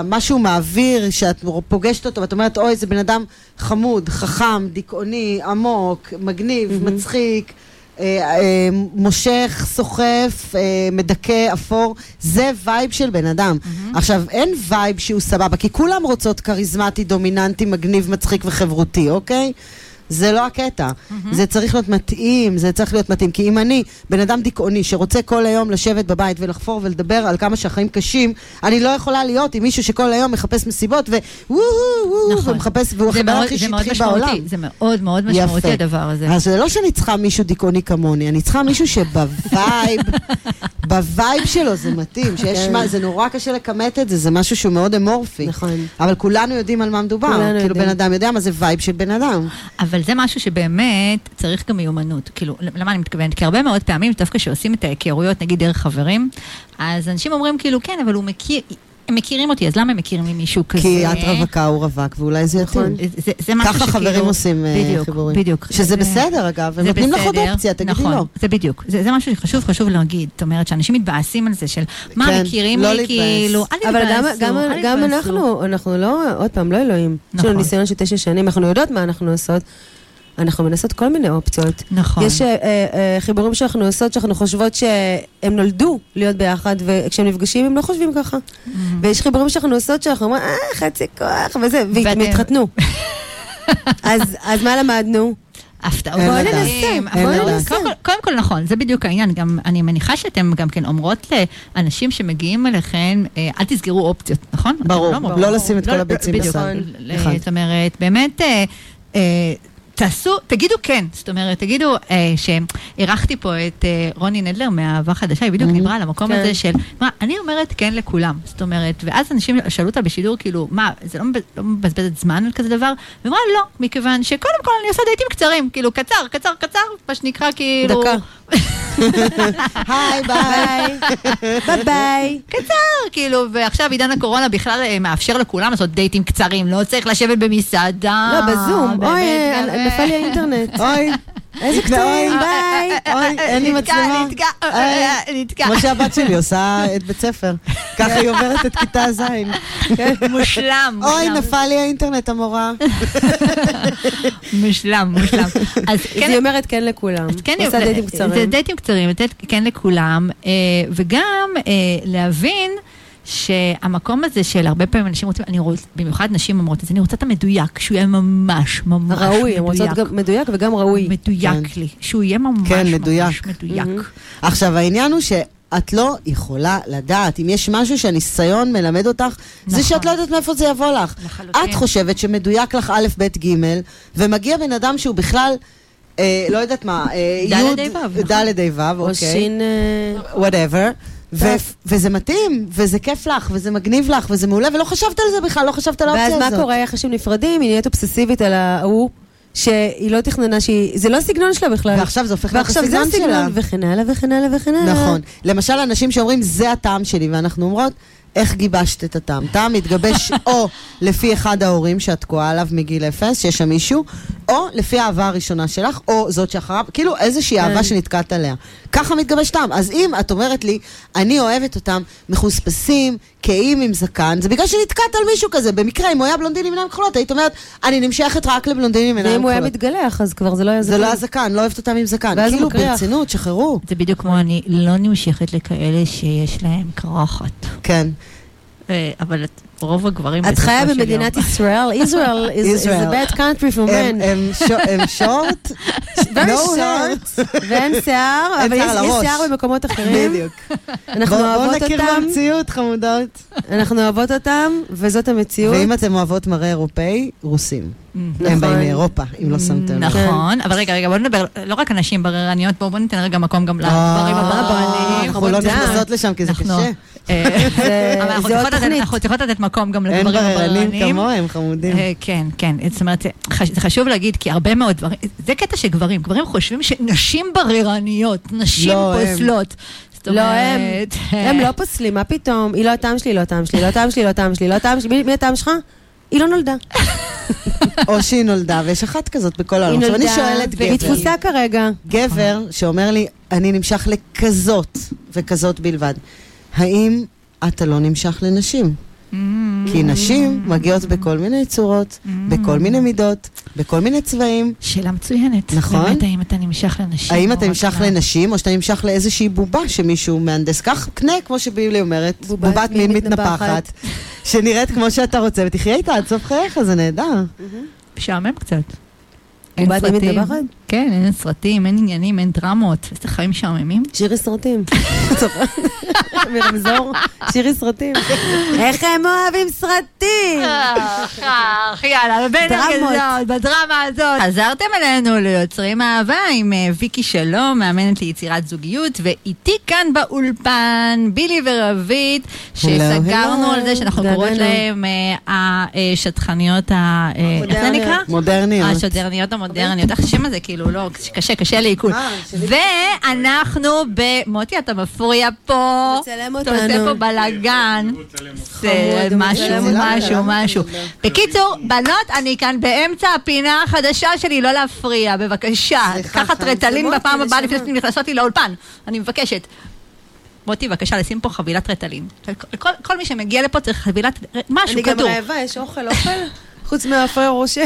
מה שהוא מעביר, שאת פוגשת אותו ואת אומרת, אוי, זה בן אדם חמוד, חכם, דיכאוני, עמוק, מגניב, מצחיק. אה, אה, מושך, סוחף, אה, מדכא, אפור, זה vibe של בן אדם. עכשיו, אין vibe שהוא סבבה, כי כולם רוצות כריזמטי, דומיננטי, מגניב, מצחיק וחברותי, אוקיי? זה לא הקטע. זה צריך להיות מתאים, זה צריך להיות מתאים. כי אם אני, בן אדם דיכאוני, שרוצה כל היום לשבת בבית ולחפור ולדבר על כמה שהחיים קשים, אני לא יכולה להיות עם מישהו שכל היום מחפש מסיבות ווואו וואו נכון. ומחפש, והוא החבר הכי שטחי בעולם. זה מאוד מאוד משמעותי יפה. הדבר הזה. אז זה לא שאני צריכה מישהו דיכאוני כמוני, אני צריכה מישהו שב vibe, ב vibe שלו זה מתאים, שיש כן. מה, זה נורא קשה לכמת את זה, זה משהו שהוא מאוד אמורפי. נכון. אבל כולנו יודעים על מה מדובר, כאילו. בן אדם יודע מה זה vibe של בן אדם. אבל זה משהו שבאמת צריך גם מיומנות. כאילו, למה אני מתכוונת? כי הרבה מאוד פעמים, דווקא כשעושים את ההיכרויות, נגיד דרך חברים, אז אנשים אומרים כאילו, כן, אבל הוא מכיר... הם מכירים אותי, אז למה הם מכירים לי מישהו כזה? כי את רווקה, הוא רווק, ואולי זה נכון. יתאים. זה, זה משהו ככה שכאילו... חברים עושים אה, בדיוק, חיבורים. בדיוק. שזה זה- בסדר אגב, הם זה נותנים לך עוד אופציה, תגידי נכון, לא. זה בדיוק. זה, זה משהו שחשוב, חשוב להגיד. זאת אומרת, שאנשים מתבאסים על זה של, מה, כן, מכירים לא לי. כאילו, אל אבל גם, תתבאסו, גם, אל גם תתבאסו. אנחנו, אנחנו לא, עוד פעם, לא אלוהים. יש לנו נכון. ניסיון של תשע שנים, אנחנו יודעות מה אנחנו עושות. אנחנו מנסות כל מיני אופציות. נכון. יש אה, אה, חיבורים שאנחנו עושות, שאנחנו חושבות שהם נולדו להיות ביחד, וכשהם נפגשים הם לא חושבים ככה. ויש חיבורים שאנחנו עושות שאנחנו אומרים, אה, חצי כוח, וזה, והם התחתנו. אז אז מה למדנו? הפתעות. בואי. אין אבל לדעת. קודם כל- נכון, זה בדיוק העניין. גם, אני מניחה שאתם גם כן אומרות לאנשים שמגיעים אליכם, אה, אל תסגרו אופציות, נכון? ברור, אומרות- לא לשים את כל הביצים בדיוק. בסל. ל- נכון. זאת אומרת, באמת... תעשו, תגידו כן, זאת אומרת, תגידו אה, שאירחתי פה את אה, רוני נדלר מאהבה חדשה, היא בדיוק Mhm. דיברה על המקום כן. הזה של, מה, אני אומרת כן לכולם, זאת אומרת, ואז אנשים שאלו אותה בשידור, כאילו, מה, זה לא, לא מבזבזת זמן על כזה דבר? והיא אמרה, לא, מכיוון שקודם כל אני עושה דייטים קצרים, כאילו, קצר, קצר, קצר, מה שנקרא, כאילו... דקה. היי, ביי. ביי ביי. קצר, כאילו, ועכשיו עידן הקורונה בכלל אה, מאפשר לכולם לעשות דייטים קצרים, לא צריך לשבת במסעדה. לא, בזום. אוי. נפל לי האינטרנט. אוי, איזה קטעים, ביי. אוי, אין לי מצלמה. נתקע, אה, נתקע. כמו שהבת שלי עושה את בית ספר. ככה היא עוברת את כיתה ז'. מושלם, אוי. נפל לי האינטרנט, המורה. מושלם, מושלם. אז כן, היא אומרת כן לכולם. אז כן, עושה זה- דייטים זה קצרים. דייטים קצרים, לתת כן לכולם, אה, וגם אה, להבין שהמקום הזה של הרבה פעמים אנשים רוצים, אני רוצה, במיוחד נשים אומרות את זה, אני רוצה את המדויק, שהוא יהיה ממש ממש מדויק. ראוי, הן רוצות גם מדויק וגם ראוי. מדויק לי, שהוא יהיה ממש כן, ממש מדויק. מדויק. עכשיו, העניין הוא שאת לא יכולה לדעת. אם יש משהו שהניסיון מלמד אותך, זה נכון. שאת לא יודעת מאיפה זה יבוא לך. לחלוטין. את חושבת שמדויק לך א', ב', ג', ומגיע בן אדם שהוא בכלל, אה, לא יודעת מה, אה, ד' י', ה' ו', נכון. ד' ה' ו', או אוקיי. שין... אה, whatever. ו-. וזה מתאים, וזה כיף לך, וזה מגניב לך, וזה מעולה, ולא חשבת על זה בכלל, לא חשבת על האופציה ואז הזאת. מה קורה, איך אנשים נפרדים, היא נהיית אובססיבית על ההוא, שהיא לא תכננה שהיא... זה לא הסגנון שלה בכלל. ועכשיו זה הופך להיות ועכשיו זה הסגנון שלה. הסגנון, וכן הלאה וכן הלאה וכן הלאה. נכון. למשל, אנשים שאומרים, זה הטעם שלי, ואנחנו אומרות, איך גיבשת את הטעם? טעם מתגבש או לפי אחד ההורים שאת תקועה עליו מגיל אפס, שיש שם מישהו, או לפי האהבה הראשונה שלך, או זאת שאחריו, כאילו איזושהי כן. אהבה שנתקעת עליה. ככה מתגבש טעם. אז אם את אומרת לי, אני אוהבת אותם מחוספסים, כהים עם זקן, זה בגלל שנתקעת על מישהו כזה. במקרה, אם הוא היה בלונדיני עם עיניים כחולות, היית אומרת, אני נמשכת רק לבלונדינים עם עיניים ואם הוא היה כחולות. מתגלח, אז כבר זה לא היה זה לא הזקן, לא אוהבת אותם עם זקן. כאילו. ברצינות, שחררו. זה בדיוק כמו אני לא נמשכת לכאלה שיש להם קרחת. כן. אה, אבל את- רוב הגברים את חיה במדינת ישראל, ישראל is, Israel. a bad country for הם- men. הם שו- הם שורט, Very short. ואין שיער, אבל יש שיער במקומות אחרים. בדיוק. אנחנו בואו אוהבות נכיר אותם, במציאות, חמודות. אנחנו אוהבות אותם, וזאת המציאות. ואם אתם אוהבות מראה אירופאי, רוסים. הם נכון. באים מאירופה, אם לא שמתם לב. נכון, אבל רגע, רגע, בואו נדבר לא רק על נשים בררניות, בואו ניתן רגע מקום גם לגברים אה, הבררניים. אנחנו לא. נכנסות לשם כי זה קשה. אה, זה- אבל אנחנו צריכות לתת- התוכנית. אנחנו צריכות לתת מקום גם אין לגברים בררנים הבררניים. כמוהם, חמודים. אה, כן, כן, זאת אומרת, זה חשוב להגיד, כי הרבה מאוד דברים, זה קטע שגברים, גברים חושבים שנשים בררניות, נשים לא. פוסלות. לא, הם, אומרת, הם לא פוסלים, מה פתאום? היא לא הטעם שלי, לא הטעם שלי, לא הטעם שלי, לא הטעם שלי, לא הטעם שלי, מי- הטעם שלך? היא לא נולדה. או שהיא נולדה, ויש אחת כזאת בכל היא העולם. עכשיו אני נולדה, שואלת והיא גבר, תפוסה כרגע. גבר שאומר לי, אני נמשך לכזאת וכזאת בלבד, האם אתה לא נמשך לנשים? כי נשים מגיעות בכל מיני צורות, בכל מיני מידות, בכל מיני צבעים. שאלה מצוינת. נכון. באמת, האם אתה נמשך לנשים? האם אתה נמשך לנשים, או שאתה נמשך לאיזושהי בובה שמישהו מהנדס? כך, קנה, כמו שביבלי אומרת, בובת מין מין מתנפחת. שנראית כמו שאתה רוצה, ותחיה איתה עד סוף חייך, זה נהדר. משעמם קצת. בובת מין. מתנפחת? כן, אין סרטים, אין עניינים, אין דרמות. איזה חיים משעממים. שירי סרטים. מרמזור, שירי סרטים. איך הם אוהבים סרטים? יאללה, בין דרמות. הגזות, בדרמה הזאת. חזרתם אלינו ליוצרים אהבה עם אה, ויקי שלום, מאמנת ליצירת זוגיות, ואיתי כאן באולפן, בילי ורבית, שסגרנו. על זה שאנחנו. קוראות להם אה, השטחניות ה... אה, איך זה. נקרא? מודרניות. השודרניות המודרניות, איך השם הזה כאילו, לא, קשה, קשה לעיכול. אה. ואנחנו במוטי, אתה מפריע פה. מצלם אתה עושה אותנו. פה בלאגן. זה משהו, מצלם משהו, אותנו. משהו. בקיצור, בנות, אני כאן באמצע הפינה החדשה שלי, לא להפריע, בבקשה. חיים, רטלין בפעם מוטי, הבאה. לפני שאתם נכנסות לי לאולפן. אני מבקשת. מוטי, בבקשה, לשים פה חבילת רטלין. כל- כל מי שמגיע לפה צריך חבילת, משהו אני גם. רעבה, יש אוכל, אוכל? חוץ מהפרר ראשי.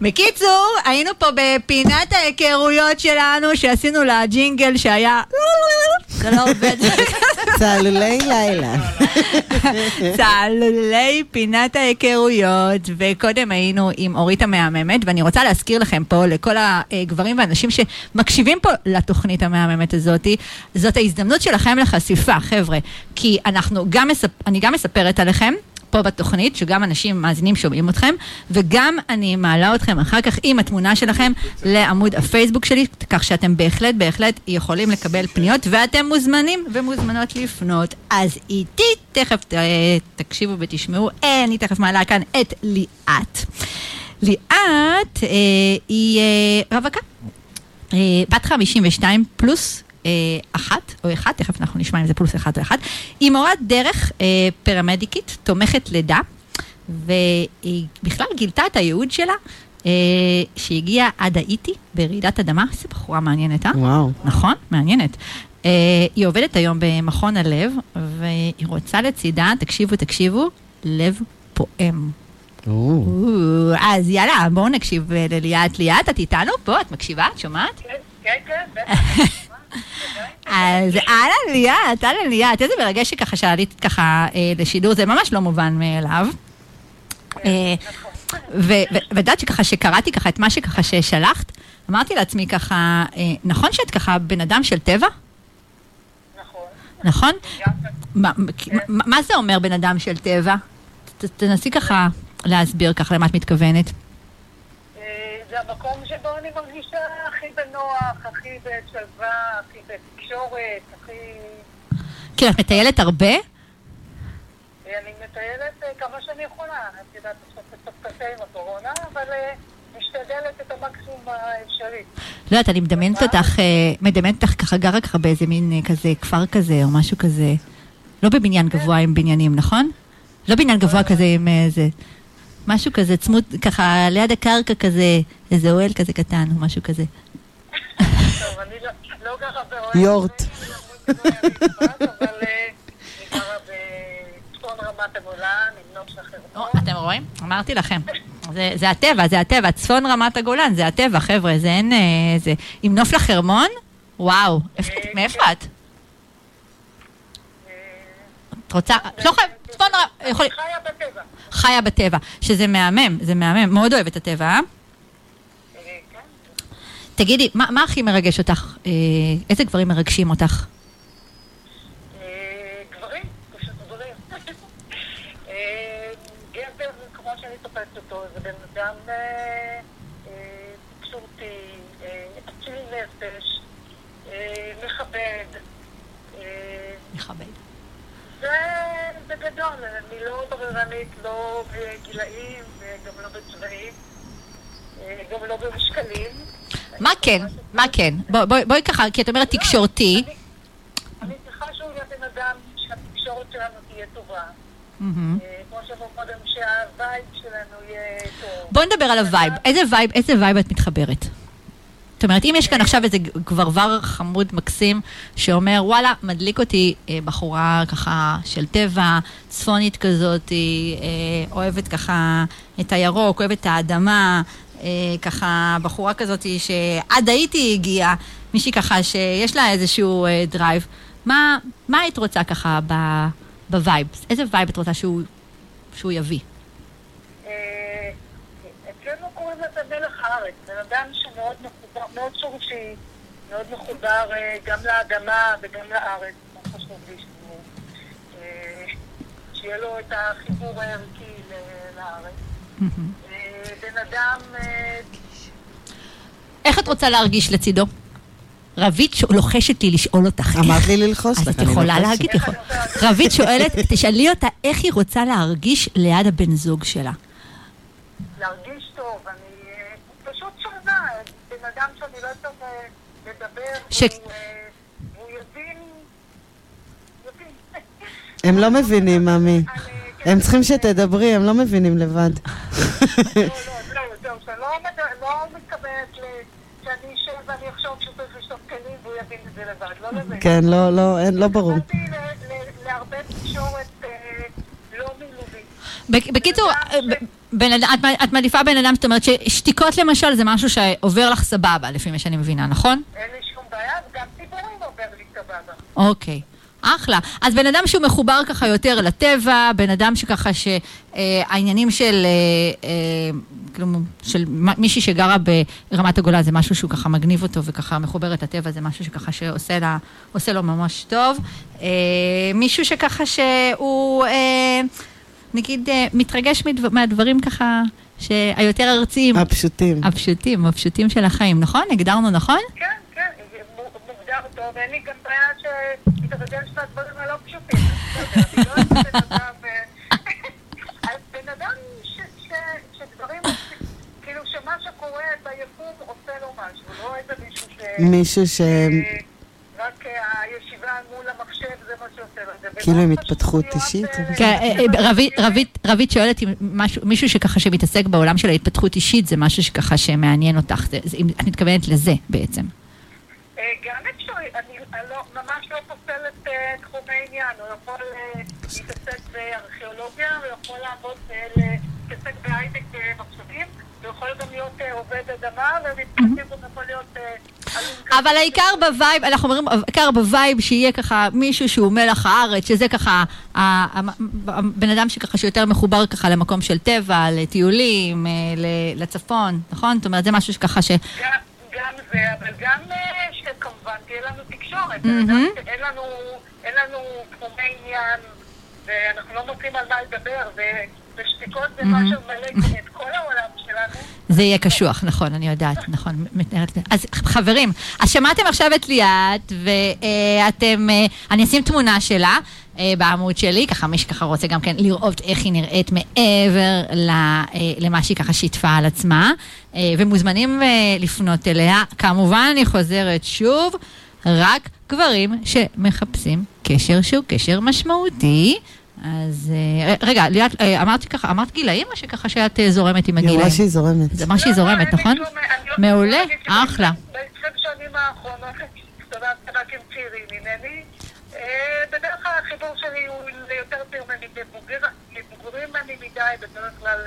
בקיצור, היינו פה בפינת ההיכרויות שלנו, שעשינו לה ג'ינגל שהיה... זה לא עובד. צהלולי לילה. צהלולי פינת ההיכרויות, וקודם היינו עם אורית המהממת, ואני רוצה להזכיר לכם פה, לכל הגברים והנשים שמקשיבים פה לתוכנית המהממת הזאת, זאת ההזדמנות שלכם לחשיפה, חבר'ה, כי אנחנו גם, מספ... אני גם מספרת עליכם. פה בתוכנית, שגם אנשים מאזינים שומעים אתכם, וגם אני מעלה אתכם אחר כך עם התמונה שלכם לעמוד הפייסבוק שלי, כך שאתם בהחלט בהחלט יכולים לקבל פניות, ואתם מוזמנים ומוזמנות לפנות. אז איתי, תכף אה, תקשיבו ותשמעו, אה, אני תכף מעלה כאן את ליאת. ליאת אה, היא אה, רווקה, אה, בת 52 פלוס אה, אחת או אחד, תכף אנחנו נשמע אם זה פלוס אחד או אחד. היא מורת דרך אה, פרמדיקית, תומכת לידה, והיא בכלל גילתה את הייעוד שלה, אה, שהגיעה עד האיטי ברעידת אדמה, איזה בחורה מעניינת, אה? וואו. נכון, מעניינת. Uh, היא עובדת היום במכון הלב, והיא רוצה לצידה, תקשיבו, תקשיבו, לב פועם. אז יאללה, בואו נקשיב אה, לליאת. ליאת, את איתנו פה? את מקשיבה? את שומעת? כן, כן, בטח. אז אהלן ליאת, אהלן ליאת, איזה מרגש שככה שעלית ככה אה, לשידור, זה ממש לא מובן מאליו. אה, ו- ו- ואת יודעת שככה שקראתי ככה את מה שככה ששלחת, אמרתי לעצמי ככה, אה, נכון שאת ככה בן אדם של טבע? נכון. נכון? גם מה, זה אומר בן אדם של טבע? תנסי ככה להסביר ככה למה את מתכוונת. אה, זה המקום שבו אני מרגישה הכי בנוח, הכי בשלווה, הכי בתקשורת, הכי... כן, את מטיילת הרבה? אני מטיילת אה, כמה שאני יכולה. את יודעת, קצת קשה עם הקורונה, אבל אה, משתדלת את המקסימום האפשרי. לא יודעת, אני מדמיינת אותך, אה, מדמיינת אותך ככה גרה ככה באיזה מין אה, כזה כפר כזה או משהו כזה. לא בבניין גבוה עם בניינים, נכון? לא בניין גבוה כזה עם איזה... משהו כזה צמוד, ככה ליד הקרקע כזה, איזה אוהל כזה קטן או משהו כזה. טוב, אני לא- לא גרה באוהל. יורט. אבל אה. אתם רואים? אמרתי לכם. זה, זה הטבע, זה הטבע. צפון רמת הגולן, זה הטבע, חבר'ה. זה אין... אה, זה... עם נוף לחרמון? וואו. אה, מאיפה כן. את? את רוצה... את לא חייבת... צפון רמת... יכול... חיה בטבע. חיה בטבע, שזה מהמם, זה מהמם. מאוד אוהבת את הטבע, אה? אה, כן. תגידי, מה, מה הכי מרגש אותך? אה, איזה גברים מרגשים אותך? אה, גברים, פשוט גברים. אה, גבר, כמו שאני תופסת אותו, זה בן אדם תקשורתי, אציל נפש, מכבד. מכבד. זה בגדול, אני לא בררנית, לא בגילאים וגם לא בצבעים, אה, גם לא במשקלים. מה כן? מה כן? בוא- בואי ככה, כי את אומרת תקשורתי. אני- צריכה שהוא יהיה בן אדם שהתקשורת שלנו תהיה טובה. אה, כמו שאמרו קודם, שה vibe שלנו יהיה טוב. בואי נדבר על ה vibe. איזה vibe, איזה vibe את מתחברת? זאת אומרת, אם יש כאן עכשיו איזה גברבר חמוד מקסים שאומר, וואלה, מדליק אותי אה, בחורה ככה של טבע, צפונית כזאת, אה, אוהבת ככה את הירוק, אוהבת את האדמה, אה, ככה בחורה כזאת שעד הייתי הגיעה, מישהי ככה שיש לה איזשהו אה, drive. מה, מה היית רוצה ככה ב- ב vibe? איזה vibe את רוצה שהוא, שהוא יביא? אה, אצלנו קוראים לזה מלח הארץ, בן אדם שמאוד מחובר, מאוד שורשי, מאוד מחובר אה, גם לאדמה וגם לארץ, מאוד חשוב לי שהוא, אה, שיהיה לו את החיבור הערכי לארץ. אה, בן אדם, איך את רוצה להרגיש לצידו? רבית לוחשת לי לשאול אותך. איך- אמרת לי ללחוש אז לך, את אני יכולה לוחשת. להגיד, יכול- יכולה? רבית שואלת, תשאלי אותה איך היא רוצה להרגיש ליד הבן זוג שלה. להרגיש טוב, אני אה, פשוט שונה, בן אדם שאני לא צריך אה, לדבר, ש-. הם לא מבינים, כן, הם צריכים שתדברי, הם לא מבינים לבד. לא, לא, לא, זהו, שאני לא לא מתכוונת שאני אשב ואני אחשוב שצריך לשטוף כלים והוא יבין את זה לבד, לא לזה. כן, לא, לא, לא ברור. להרבה תקשורת אה, לא מילולית. בק- בקיצור, אה, ב- בן אדם- את מעדיפה בן אדם, זאת אומרת ששתיקות למשל זה משהו שעובר לך סבבה, לפי מה שאני מבינה, נכון? אין לי בעיה, וגם דיבורים עובר לי סבבה. אוקיי. אחלה. אז בן אדם שהוא מחובר ככה יותר לטבע, בן אדם שככה שהעניינים של, אה, אה, כלומר, של מישהי שגרה ברמת הגולן זה משהו שהוא ככה מגניב אותו וככה מחוברת לטבע, זה משהו שככה שעושה לה, עושה לו ממש טוב. אה, מישהו שככה שהוא, אה, נגיד, אה, מתרגש מדבר, מהדברים ככה שהיותר ארציים, הפשוטים. הפשוטים, הפשוטים של החיים, נכון? הגדרנו נכון? כן, מוגדר טוב, אין לי גם בעיה שיתרגש מהדברים הלא פשוטים. בסדר, אני איזה בן אדם... אז בן אדם ש- ש- שדברים, כאילו שמה שקורה ביקום עושה לו משהו, לא איזה מישהו ש... מישהו ש... אה, רק הישיבה מול המחשב זה מה שעושה לו. זה כאילו עם התפתחות אישית, אה, כן, אה, רבית- שואלת אם משהו- מישהו שככה שמתעסק בעולם של ההתפתחות אישית זה משהו שככה שמעניין אותך, את מתכוונת לזה בעצם. אה, גם אפשרי, אני אני לא, ממש לא פוסלת אה, תחומי עניין, הוא יכול אה, להתעסק בארכיאולוגיה, הוא יכול לעבוד, אה, להתעסק בהייטק במחשבים, הוא יכול גם להיות אה, עובד אדמה, ומבחינתי הוא יכול להיות אה. אבל העיקר ב vibe, אנחנו אומרים, העיקר ב vibe שיהיה ככה מישהו שהוא מלח הארץ, שזה ככה הבן אדם שככה שיותר מחובר ככה למקום של טבע, לטיולים, אה, לצפון, נכון? זאת אומרת, זה משהו שככה ש... גם, זה, אבל גם שכמובן תהיה לנו תקשורת. אין לנו, תחומי עניין, ואנחנו לא מוצאים על מה לדבר, ושתיקות זה מה שמלא את כל העולם שלנו. זה יהיה קשוח, נכון, אני יודעת, נכון. מתנערת. אז חברים, אז שמעתם עכשיו את ליאת, ואתם, אני אשים תמונה שלה, אה, בעמוד שלי, ככה מי שככה רוצה גם כן לראות איך היא נראית מעבר אה, למה שהיא ככה שיתפה על עצמה, אה, ומוזמנים אה, לפנות אליה. כמובן, אני חוזרת שוב, רק גברים שמחפשים קשר שהוא קשר משמעותי. אז אה, רגע, ליאת, אה, אמרתי ככה, אמרת גילאים או שככה שאת אה, זורמת עם היא הגילאים? אמרה שהיא זורמת. זה מה שהיא זורמת, נכון? אני מעולה, אני אחלה. ב-20 שנים האחרונות הסתובבתי רק עם צעירים ממני. בדרך כלל החיבור שלי הוא ליותר צעיר ממני, מבוגר- מבוגרים ממני מדי, בדרך כלל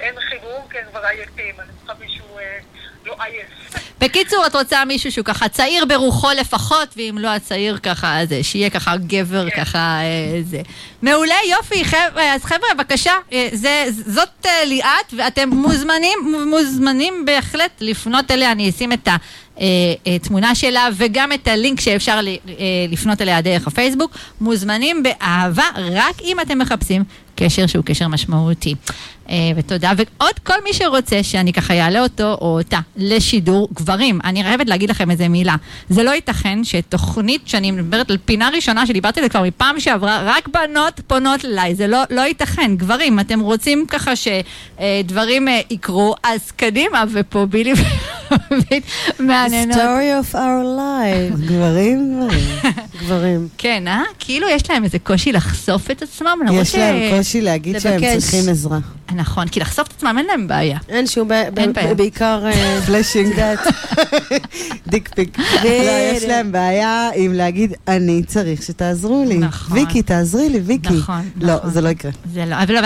אין חיבור, כי הם כבר עייפים. אני צריכה מישהו לא עייף. בקיצור, את רוצה מישהו שהוא ככה צעיר ברוחו לפחות, ואם לא הצעיר ככה, אז אה, שיהיה ככה גבר ככה, אה, זה. מעולה, יופי, חבר'ה, אז חבר'ה, בבקשה, אה, זה, זאת ליאת, ואתם מוזמנים, מוזמנים בהחלט לפנות אליה, אני אשים את התמונה שלה וגם את הלינק שאפשר לפנות אליה דרך הפייסבוק. מוזמנים באהבה, רק אם אתם מחפשים קשר שהוא קשר משמעותי. אה, ותודה. ועוד כל מי שרוצה שאני ככה אעלה אותו או אותה לשידור גברים. אני חייבת להגיד לכם איזה מילה. זה לא ייתכן שתוכנית שאני מדברת על פינה ראשונה שדיברתי על זה כבר מפעם שעברה, רק בנות פונות אליי. זה לא, לא ייתכן. גברים, אתם רוצים ככה שדברים אה, יקרו, אז קדימה, ופה בילי ורבית מהנהנות. story of our life. גברים, גברים. גברים. כן, אה? כאילו יש להם איזה קושי לחשוף את עצמם, למרות יש להם קושי להגיד שהם לבקש. צריכים עזרה. נכון, כי לחשוף את עצמם אין להם בעיה. אין שום בעיה. בעיקר... אה, פלאשינג. יודעת, דיק פיק. לא, יש להם בעיה עם להגיד, אני צריך שתעזרו לי. נכון. ויקי, תעזרי לי, ויקי. נכון, לא, נכון. זה לא יקרה. זה לא, אבל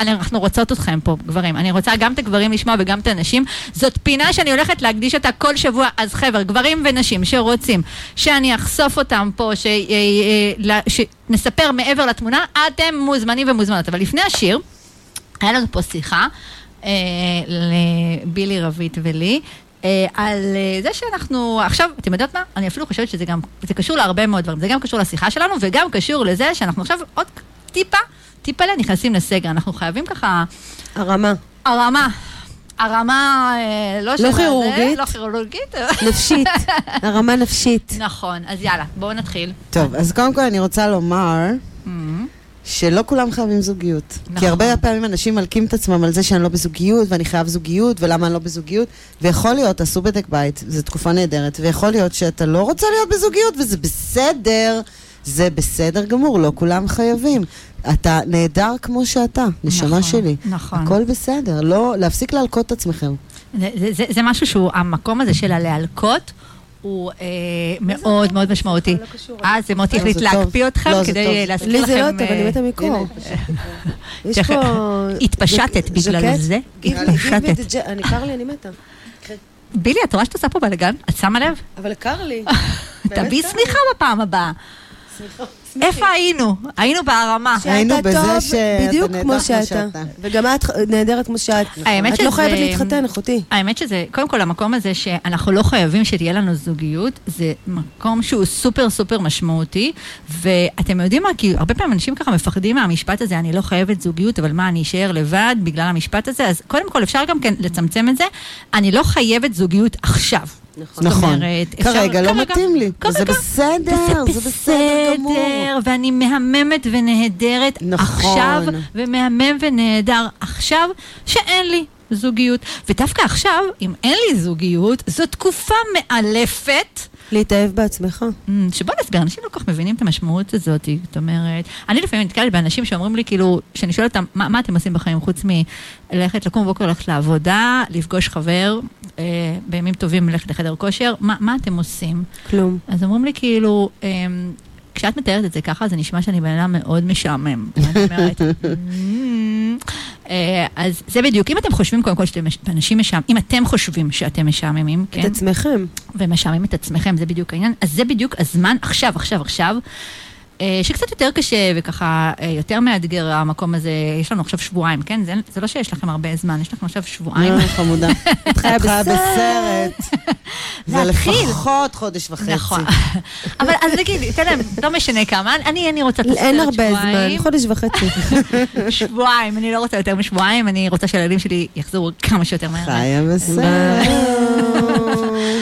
אנחנו, רוצות אתכם פה, גברים. אני רוצה גם את הגברים לשמוע וגם את הנשים. זאת פינה שאני הולכת להקדיש אותה כל שבוע. אז חבר'ה, גברים ונשים שרוצים שאני אחשוף אותם פה, ש, אה, אה, ל- שנספר מעבר לתמונה, אתם מוזמנים ומוזמנות. אבל לפני השיר, היה לנו פה שיחה, אה, לבילי רבית ולי. אה, על אה, זה שאנחנו, עכשיו, אתם יודעות מה? אני אפילו חושבת שזה גם, זה קשור להרבה מאוד דברים. זה גם קשור לשיחה שלנו, וגם קשור לזה שאנחנו עכשיו עוד טיפה, טיפה נכנסים לסגר. אנחנו חייבים ככה, הרמה. הרמה, הרמה, אה, לא של כירורגית. לא כירורגית. נפשית. הרמה נפשית. נכון, אז יאללה, בואו נתחיל. טוב, אז קודם כל אני רוצה לומר Mhm. שלא כולם חייבים זוגיות. נכון. כי הרבה פעמים אנשים מלקים את עצמם על זה שאני לא בזוגיות, ואני חייב זוגיות, ולמה אני לא בזוגיות. ויכול להיות, תעשו בדק בית, זו תקופה נהדרת, ויכול להיות שאתה לא רוצה להיות בזוגיות, וזה בסדר. זה בסדר גמור, לא כולם חייבים. אתה נהדר כמו שאתה, נשמה נכון, שלי. נכון. הכל בסדר, לא, להפסיק להלקות את עצמכם. זה, זה, זה, זה משהו שהוא, המקום הזה של הלהלקות, הוא אה, מאוד מאוד משמעותי. אה, זה מוטי לא, החליט. להקפיא אתכם לא, כדי. אה, להזכיר לי לכם... זה לא טוב, אה, אני מתה מקור. יש תכף. פה... התפשטת בגלל? זה? התפשטת. אני קר לי, אני מתה. בילי, את רואה שאת עושה פה בלאגן? את שמה לב? אבל קר לי. תביאי שמיכה בפעם הבאה. איפה היינו? היינו בהרמה. היינו שאתה בזה שאתה בדיוק נהדר כמו שאתה. וגם את נהדרת כמו שאת. את לא חייבת להתחתן, אחותי. האמת שזה, קודם כל המקום הזה שאנחנו לא חייבים שתהיה לנו זוגיות, זה מקום שהוא סופר סופר משמעותי, ואתם יודעים מה, כי הרבה פעמים אנשים ככה מפחדים מהמשפט הזה, אני לא חייבת זוגיות, אבל מה, אני אשאר לבד בגלל המשפט הזה? אז קודם כל אפשר גם כן לצמצם את זה, אני לא חייבת זוגיות עכשיו. זאת נכון. אומרת, אפשר- כרגע לא מתאים לי. כרגע. זה בסדר, זה בסדר גמור. ואני מהממת ונהדרת נכון. עכשיו, ומהמם ונהדר עכשיו, שאין לי זוגיות. ודווקא עכשיו, אם אין לי זוגיות, זו תקופה מאלפת. להתאהב בעצמך. Mm, שבוא נסביר, אנשים לא כל כך מבינים את המשמעות הזאת, זאת אומרת, אני לפעמים נתקלת באנשים שאומרים לי, כאילו, שאני שואלת אותם, מה, מה אתם עושים בחיים חוץ מללכת, לקום בבוקר, ללכת לעבודה, לפגוש חבר, אה, בימים טובים ללכת לחדר כושר, מה, מה אתם עושים? כלום. אז אומרים לי כאילו, אמ, כשאת מתארת את זה ככה, זה נשמע שאני בן אדם מאוד משעמם. ואני אומרת, "אמ, אה, אז זה בדיוק, אם אתם חושבים קודם כל שאתם אנשים משעממים, אם אתם חושבים שאתם משעממים, את כן, עצמכם. ומשעממים את עצמכם, זה בדיוק העניין, אז זה בדיוק הזמן, עכשיו, עכשיו, עכשיו. אה, שקצת יותר קשה וככה אה, יותר מאתגר המקום הזה, יש לנו עכשיו שבועיים, כן? זה, זה לא שיש לכם הרבה זמן, יש לכם עכשיו שבועיים. אה, חמודה. את חיה בסרט. זה. לפחות חודש וחצי. נכון. אבל אז נגיד, תן להם, לא משנה כמה, אני, אני רוצה את הסרט אין הרבה זמן, שבועיים. חודש וחצי. שבועיים, אני לא רוצה יותר משבועיים, אני רוצה שהילדים שלי יחזרו כמה שיותר מהר. חיה בסרט.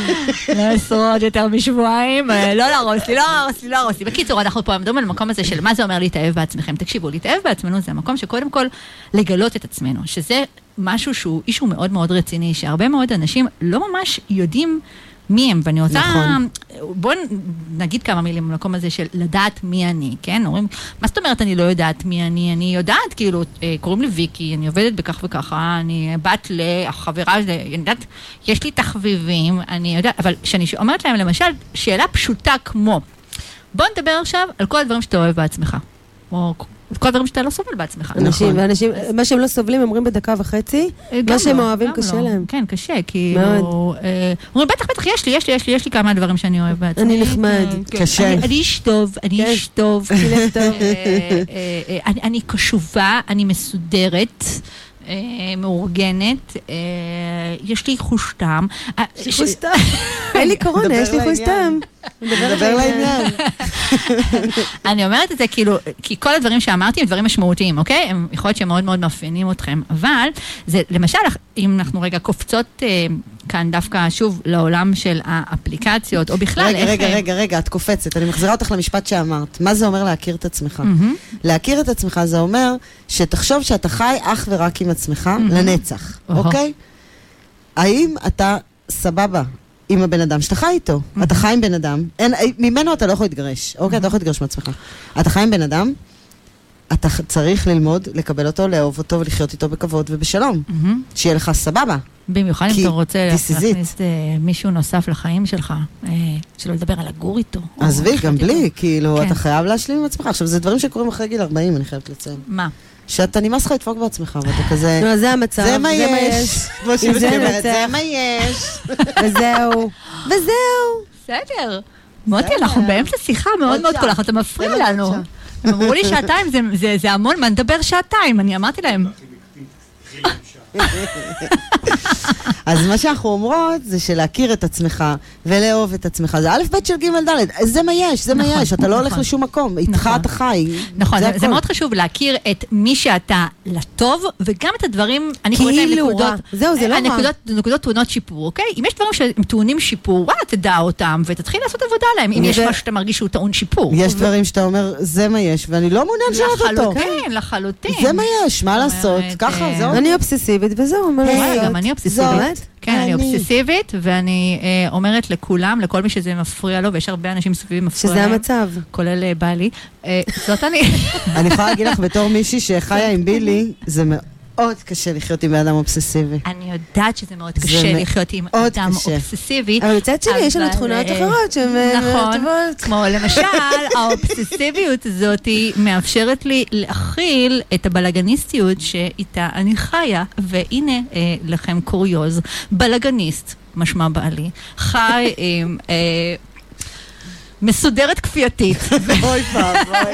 לא אשרוד יותר משבועיים, אה, לא להרוס לי, לא להרוס לי, לא להרוס לי. בקיצור, אנחנו פה מדברים על המקום הזה של מה זה אומר להתאהב בעצמכם. תקשיבו, להתאהב בעצמנו זה המקום שקודם כל לגלות את עצמנו, שזה משהו שהוא אישו מאוד מאוד רציני, שהרבה מאוד אנשים לא ממש יודעים מי הם, ואני רוצה... נכון. בואו נגיד כמה מילים במקום הזה של לדעת מי אני, כן? אומרים, מה זאת אומרת אני לא יודעת מי אני? אני יודעת, כאילו, אה, קוראים לי ויקי, אני עובדת בכך וככה, אני בת לחברה, אני יודעת, יש לי תחביבים, אני יודעת, אבל כשאני אומרת להם, למשל, שאלה פשוטה כמו, בוא נדבר עכשיו על כל הדברים שאתה אוהב בעצמך. או כל הדברים שאתה לא סובל בעצמך. אנשים, ואנשים, מה שהם לא סובלים, אומרים בדקה וחצי, אה, מה שהם לא, אוהבים קשה לא. להם. כן, קשה, כאילו... אה, אומרים, בטח, בטח, יש לי, יש לי, יש לי, יש לי כמה דברים שאני אוהב בעצמי. אני נחמד. כן, כן. קשה. אני- אני איש טוב, אני כן. איש טוב. אה, אני- אני קשובה, אני מסודרת. אה, מאורגנת, אה, יש לי חוש טעם. אה, חוש טעם. אין לי קורונה, יש לי חוש. טעם. נדבר לעניין. אני אומרת את זה כאילו, כי כל הדברים שאמרתי הם דברים משמעותיים, אוקיי? הם יכול להיות שהם מאוד מאוד מאפיינים אתכם, אבל זה, למשל, אם אנחנו רגע קופצות אה, כאן דווקא שוב לעולם של האפליקציות, או בכלל, רגע, איך... רגע, רגע, רגע, את קופצת. אני מחזירה אותך למשפט שאמרת. מה זה אומר להכיר את עצמך? מהמם. להכיר את עצמך זה אומר שתחשוב שאתה חי אך ורק עם עצמך לנצח, אוהו. אוקיי? האם אתה סבבה עם הבן אדם שאתה חי איתו? אתה חי עם בן אדם, אין, ממנו אתה לא יכול להתגרש, אוקיי? אתה לא יכול להתגרש מעצמך. אתה חי עם בן אדם, אתה צריך ללמוד לקבל אותו, לאהוב אותו ולחיות איתו בכבוד ובשלום. מהמם. שיהיה לך סבבה. במיוחד אם כי אתה רוצה. להכניס אה, מישהו נוסף לחיים שלך, אה, שלא לדבר על לגור איתו. עזבי, גם איתו. בלי, כאילו, כן. אתה חייב להשלים עם עצמך. עכשיו, זה דברים שקורים אחרי גיל 40, אני חייבת לציין. מה? שאתה נמאס לך לדפוק בעצמך, ואתה כזה... נו, אז זה המצב, זה מה יש. כמו שלי אומרת. זה מה יש. וזהו. וזהו. בסדר. מוטי, אנחנו באמצע שיחה מאוד מאוד. קולה, אתה מפריע לנו. הם אמרו לי שעתיים, זה המון, מה נדבר שעתיים? אני אמרתי להם, אז מה שאנחנו אומרות זה שלהכיר את עצמך ולאהוב את עצמך, זה א', ב' של ג', ד', זה מה יש, זה מה נכון, יש, אתה לא הולך נכון. לשום מקום, איתך נכון. אתה חי. נכון, זה, זה. מאוד חשוב להכיר את מי שאתה לטוב, וגם את הדברים, אני קוראת להם כאילו נקודות, רע. זהו, זה לא רע. הנקודות, נקודות טעונות שיפור, אוקיי? אם יש דברים שהם טעונים שיפור, וואלה, תדע אותם, ותתחיל לעשות עבודה עליהם, אם יש משהו שאתה מרגיש שהוא טעון שיפור. יש דברים שאתה אומר, זה מה יש, ואני לא מעוניין לשנות אותו. לחלוטין, לחלוטין. זה מה יש, מה לעשות, ככה, אה, זהו. אני אובססיבית וזהו, מה וואלה, לעשות? גם אני אובססיבית. כן, אני. אובססיבית, ואני אה, אומרת לכולם, לכל מי שזה מפריע לו, ויש הרבה אנשים סביבי מפריע שזה המצב. כולל אה, בעלי, אה, זאת אני. אני יכולה להגיד לך, בתור מישהי שחיה עם בילי, זה מאוד קשה לחיות עם אדם אובססיבי. אני יודעת שזה מאוד קשה מאוד לחיות עם. אדם אובססיבי. אבל מצד שני, יש לנו תכונות אה, אחרות שהן אה, נכון. כמו למשל, האובססיביות הזאת מאפשרת לי להכיל את הבלגניסטיות שאיתה אני חיה, והנה אה, לכם קוריוז, בלגניסט, משמע בעלי, חי עם... אה, מסודרת כפייתית, אוי ואבוי.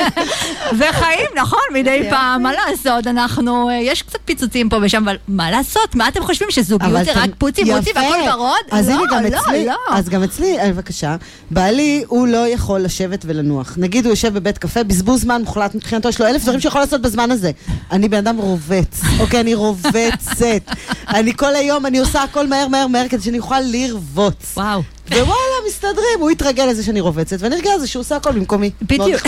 וחיים, נכון, מדי פעם, מה לעשות, אנחנו, אה, יש קצת פיצוצים פה ושם, אבל מה לעשות, מה אתם חושבים, שזוגיות זה רק פוצי מוצי. והכל ורוד? אז לא, הנה גם לא, אצלי, לא. אז גם אצלי, אה, בבקשה, בעלי, הוא לא יכול לשבת ולנוח. נגיד הוא יושב בבית קפה, בזבוז זמן מוחלט מבחינתו, יש לו אלף דברים שיכול לעשות בזמן הזה. אני בן אדם רובץ, אוקיי, אני רובצת. אני כל היום, אני עושה הכל מהר מהר מהר כדי שאני אוכל לרבוץ. וואו. ווואלה, מסתדרים, הוא התרגל לזה שאני רובצת, ואני רגילה לזה שהוא עושה הכל במקומי. מאוד בדיוק.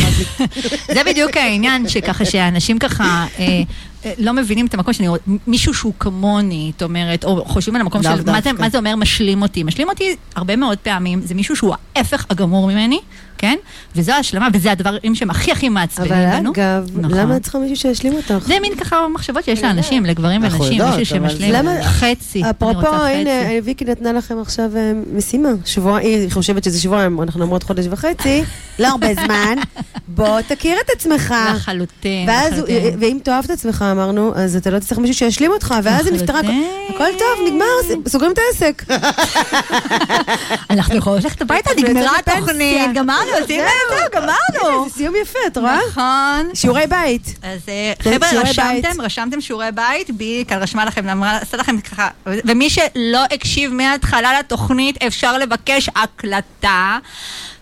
זה בדיוק העניין, שככה שאנשים ככה אה, אה, לא מבינים את המקום שאני רואה, מישהו שהוא כמוני, זאת אומרת, או חושבים על המקום של מה זה. מה זה אומר משלים אותי. משלים אותי הרבה מאוד פעמים, זה מישהו שהוא ההפך הגמור ממני, כן? וזו ההשלמה, וזה הדברים שהם הכי הכי מעצבנים אבל בנו. אגב, נכון. למה את צריכה מישהו שישלים אותך? זה מין ככה מחשבות שיש לאנשים, לגברים ונשים, מישהו אבל שמשלים למה- חצי. אני אפרופו. הנה, ויקי נתנה לכם עכשיו אה, משימה. שבוע, היא חושבת שזה שבועיים, אנחנו אומרות חודש וחצי, לא הרבה זמן. בוא תכיר את עצמך. לחלוטין, ואז, לחלוטין. ואם תאהב את עצמך, אמרנו, אז אתה לא תצטרך מישהו שישלים אותך, ואז זה נפתר הכל. טוב, נגמר, סוגרים את העסק. אנחנו יכולות ללכת הביתה, נגמרה. התוכנית, גמרנו, שים לב, גמרנו. זה סיום יפה, את רואה? נכון. שיעורי בית. אז אה, כן, חבר'ה, רשמתם. רשמתם שיעורי בית, בי כאן רשמה לכם, אמרה, עשה לכם ככה, ומי שלא הקשיב מההתחלה לתוכנית, אפשר לבקש הקלטה.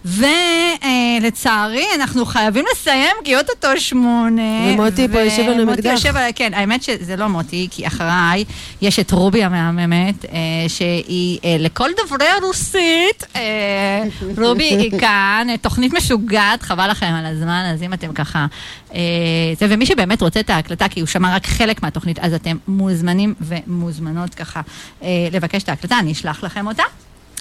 ולצערי, אנחנו חייבים לסיים, כי אוטוטו שמונה. ומוטי פה יושב לנו עם אקדח. יושב כן, האמת שזה לא מוטי, כי אחריי יש את רובי המהממת, אה, שהיא אה, לכל דוברי הרוסית. אה, רובי היא כאן, אה, תוכנית משוגעת, חבל לכם על הזמן, אז אם אתם ככה... אה, זה, ומי שבאמת רוצה את ההקלטה, כי הוא שמע רק חלק מהתוכנית, אז אתם מוזמנים ומוזמנות ככה אה, לבקש את ההקלטה, אני אשלח לכם אותה.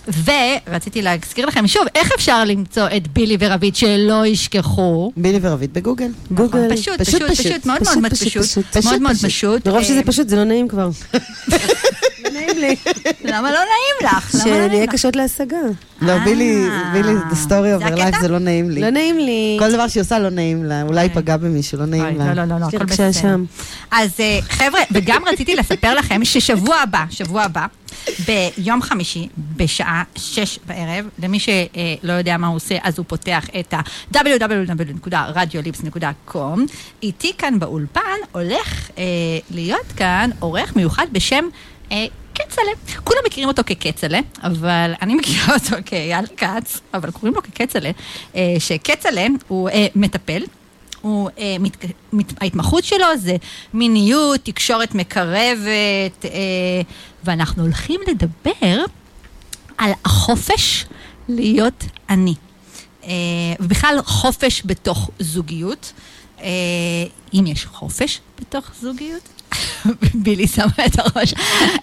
ורציתי להזכיר לכם שוב, איך אפשר למצוא את בילי ורביד שלא ישכחו? בילי ורביד בגוגל. גוגל. פשוט, פשוט, פשוט, מאוד מאוד פשוט, מאוד מאוד פשוט. מרוב שזה אה, פשוט, זה לא נעים כבר. לא נעים לי. למה לא נעים לך? לא שנהיה? קשות להשגה. לא, אה, בילי, בילי, the story of her life זה לא נעים לי. לא נעים לי. כל דבר שהיא עושה לא נעים לה, אולי אוי. פגע במישהו, לא נעים לה. לא, לא, לא, לא, הכל בסדר. אז אה, חבר'ה, וגם רציתי לספר לכם ששבוע הבא, שבוע הבא, ביום חמישי, בשעה שש בערב, למי שלא יודע מה הוא עושה, אז הוא פותח את ה-www.radiolips.com. איתי כאן באולפן הולך אה, להיות כאן עורך מיוחד בשם... אה, כצל'ה. כולם מכירים אותו ככצל'ה, אבל אני מכירה אותו כאייל כץ, אבל קוראים לו ככצל'ה, אה, שכצל'ה הוא אה, מטפל, הוא, אה, מת, מת, ההתמחות שלו זה מיניות, תקשורת מקרבת, אה, ואנחנו הולכים לדבר על החופש להיות אני. אה, ובכלל חופש בתוך זוגיות. אה, אם יש חופש בתוך זוגיות, בילי שמה את הראש,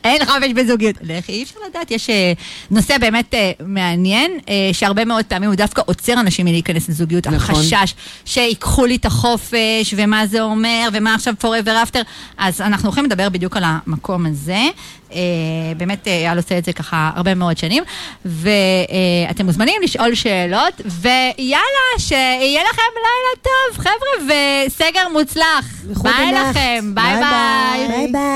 אין חופש בזוגיות. לכי, אי אפשר לדעת, יש אה, נושא באמת אה, מעניין, אה, שהרבה מאוד פעמים הוא דווקא עוצר אנשים מלהיכנס לזוגיות. נכון. החשש שיקחו לי את החופש, ומה זה אומר, ומה עכשיו forever after. אז אנחנו הולכים לדבר בדיוק על המקום הזה. אה, באמת, אה, אייל עושה את זה ככה הרבה מאוד שנים, ואתם מוזמנים לשאול שאלות, ויאללה, שיהיה לכם לילה טוב, חבר'ה, וסגר מוצלח. ביי. לכם, ביי. ביי. ביי ביי.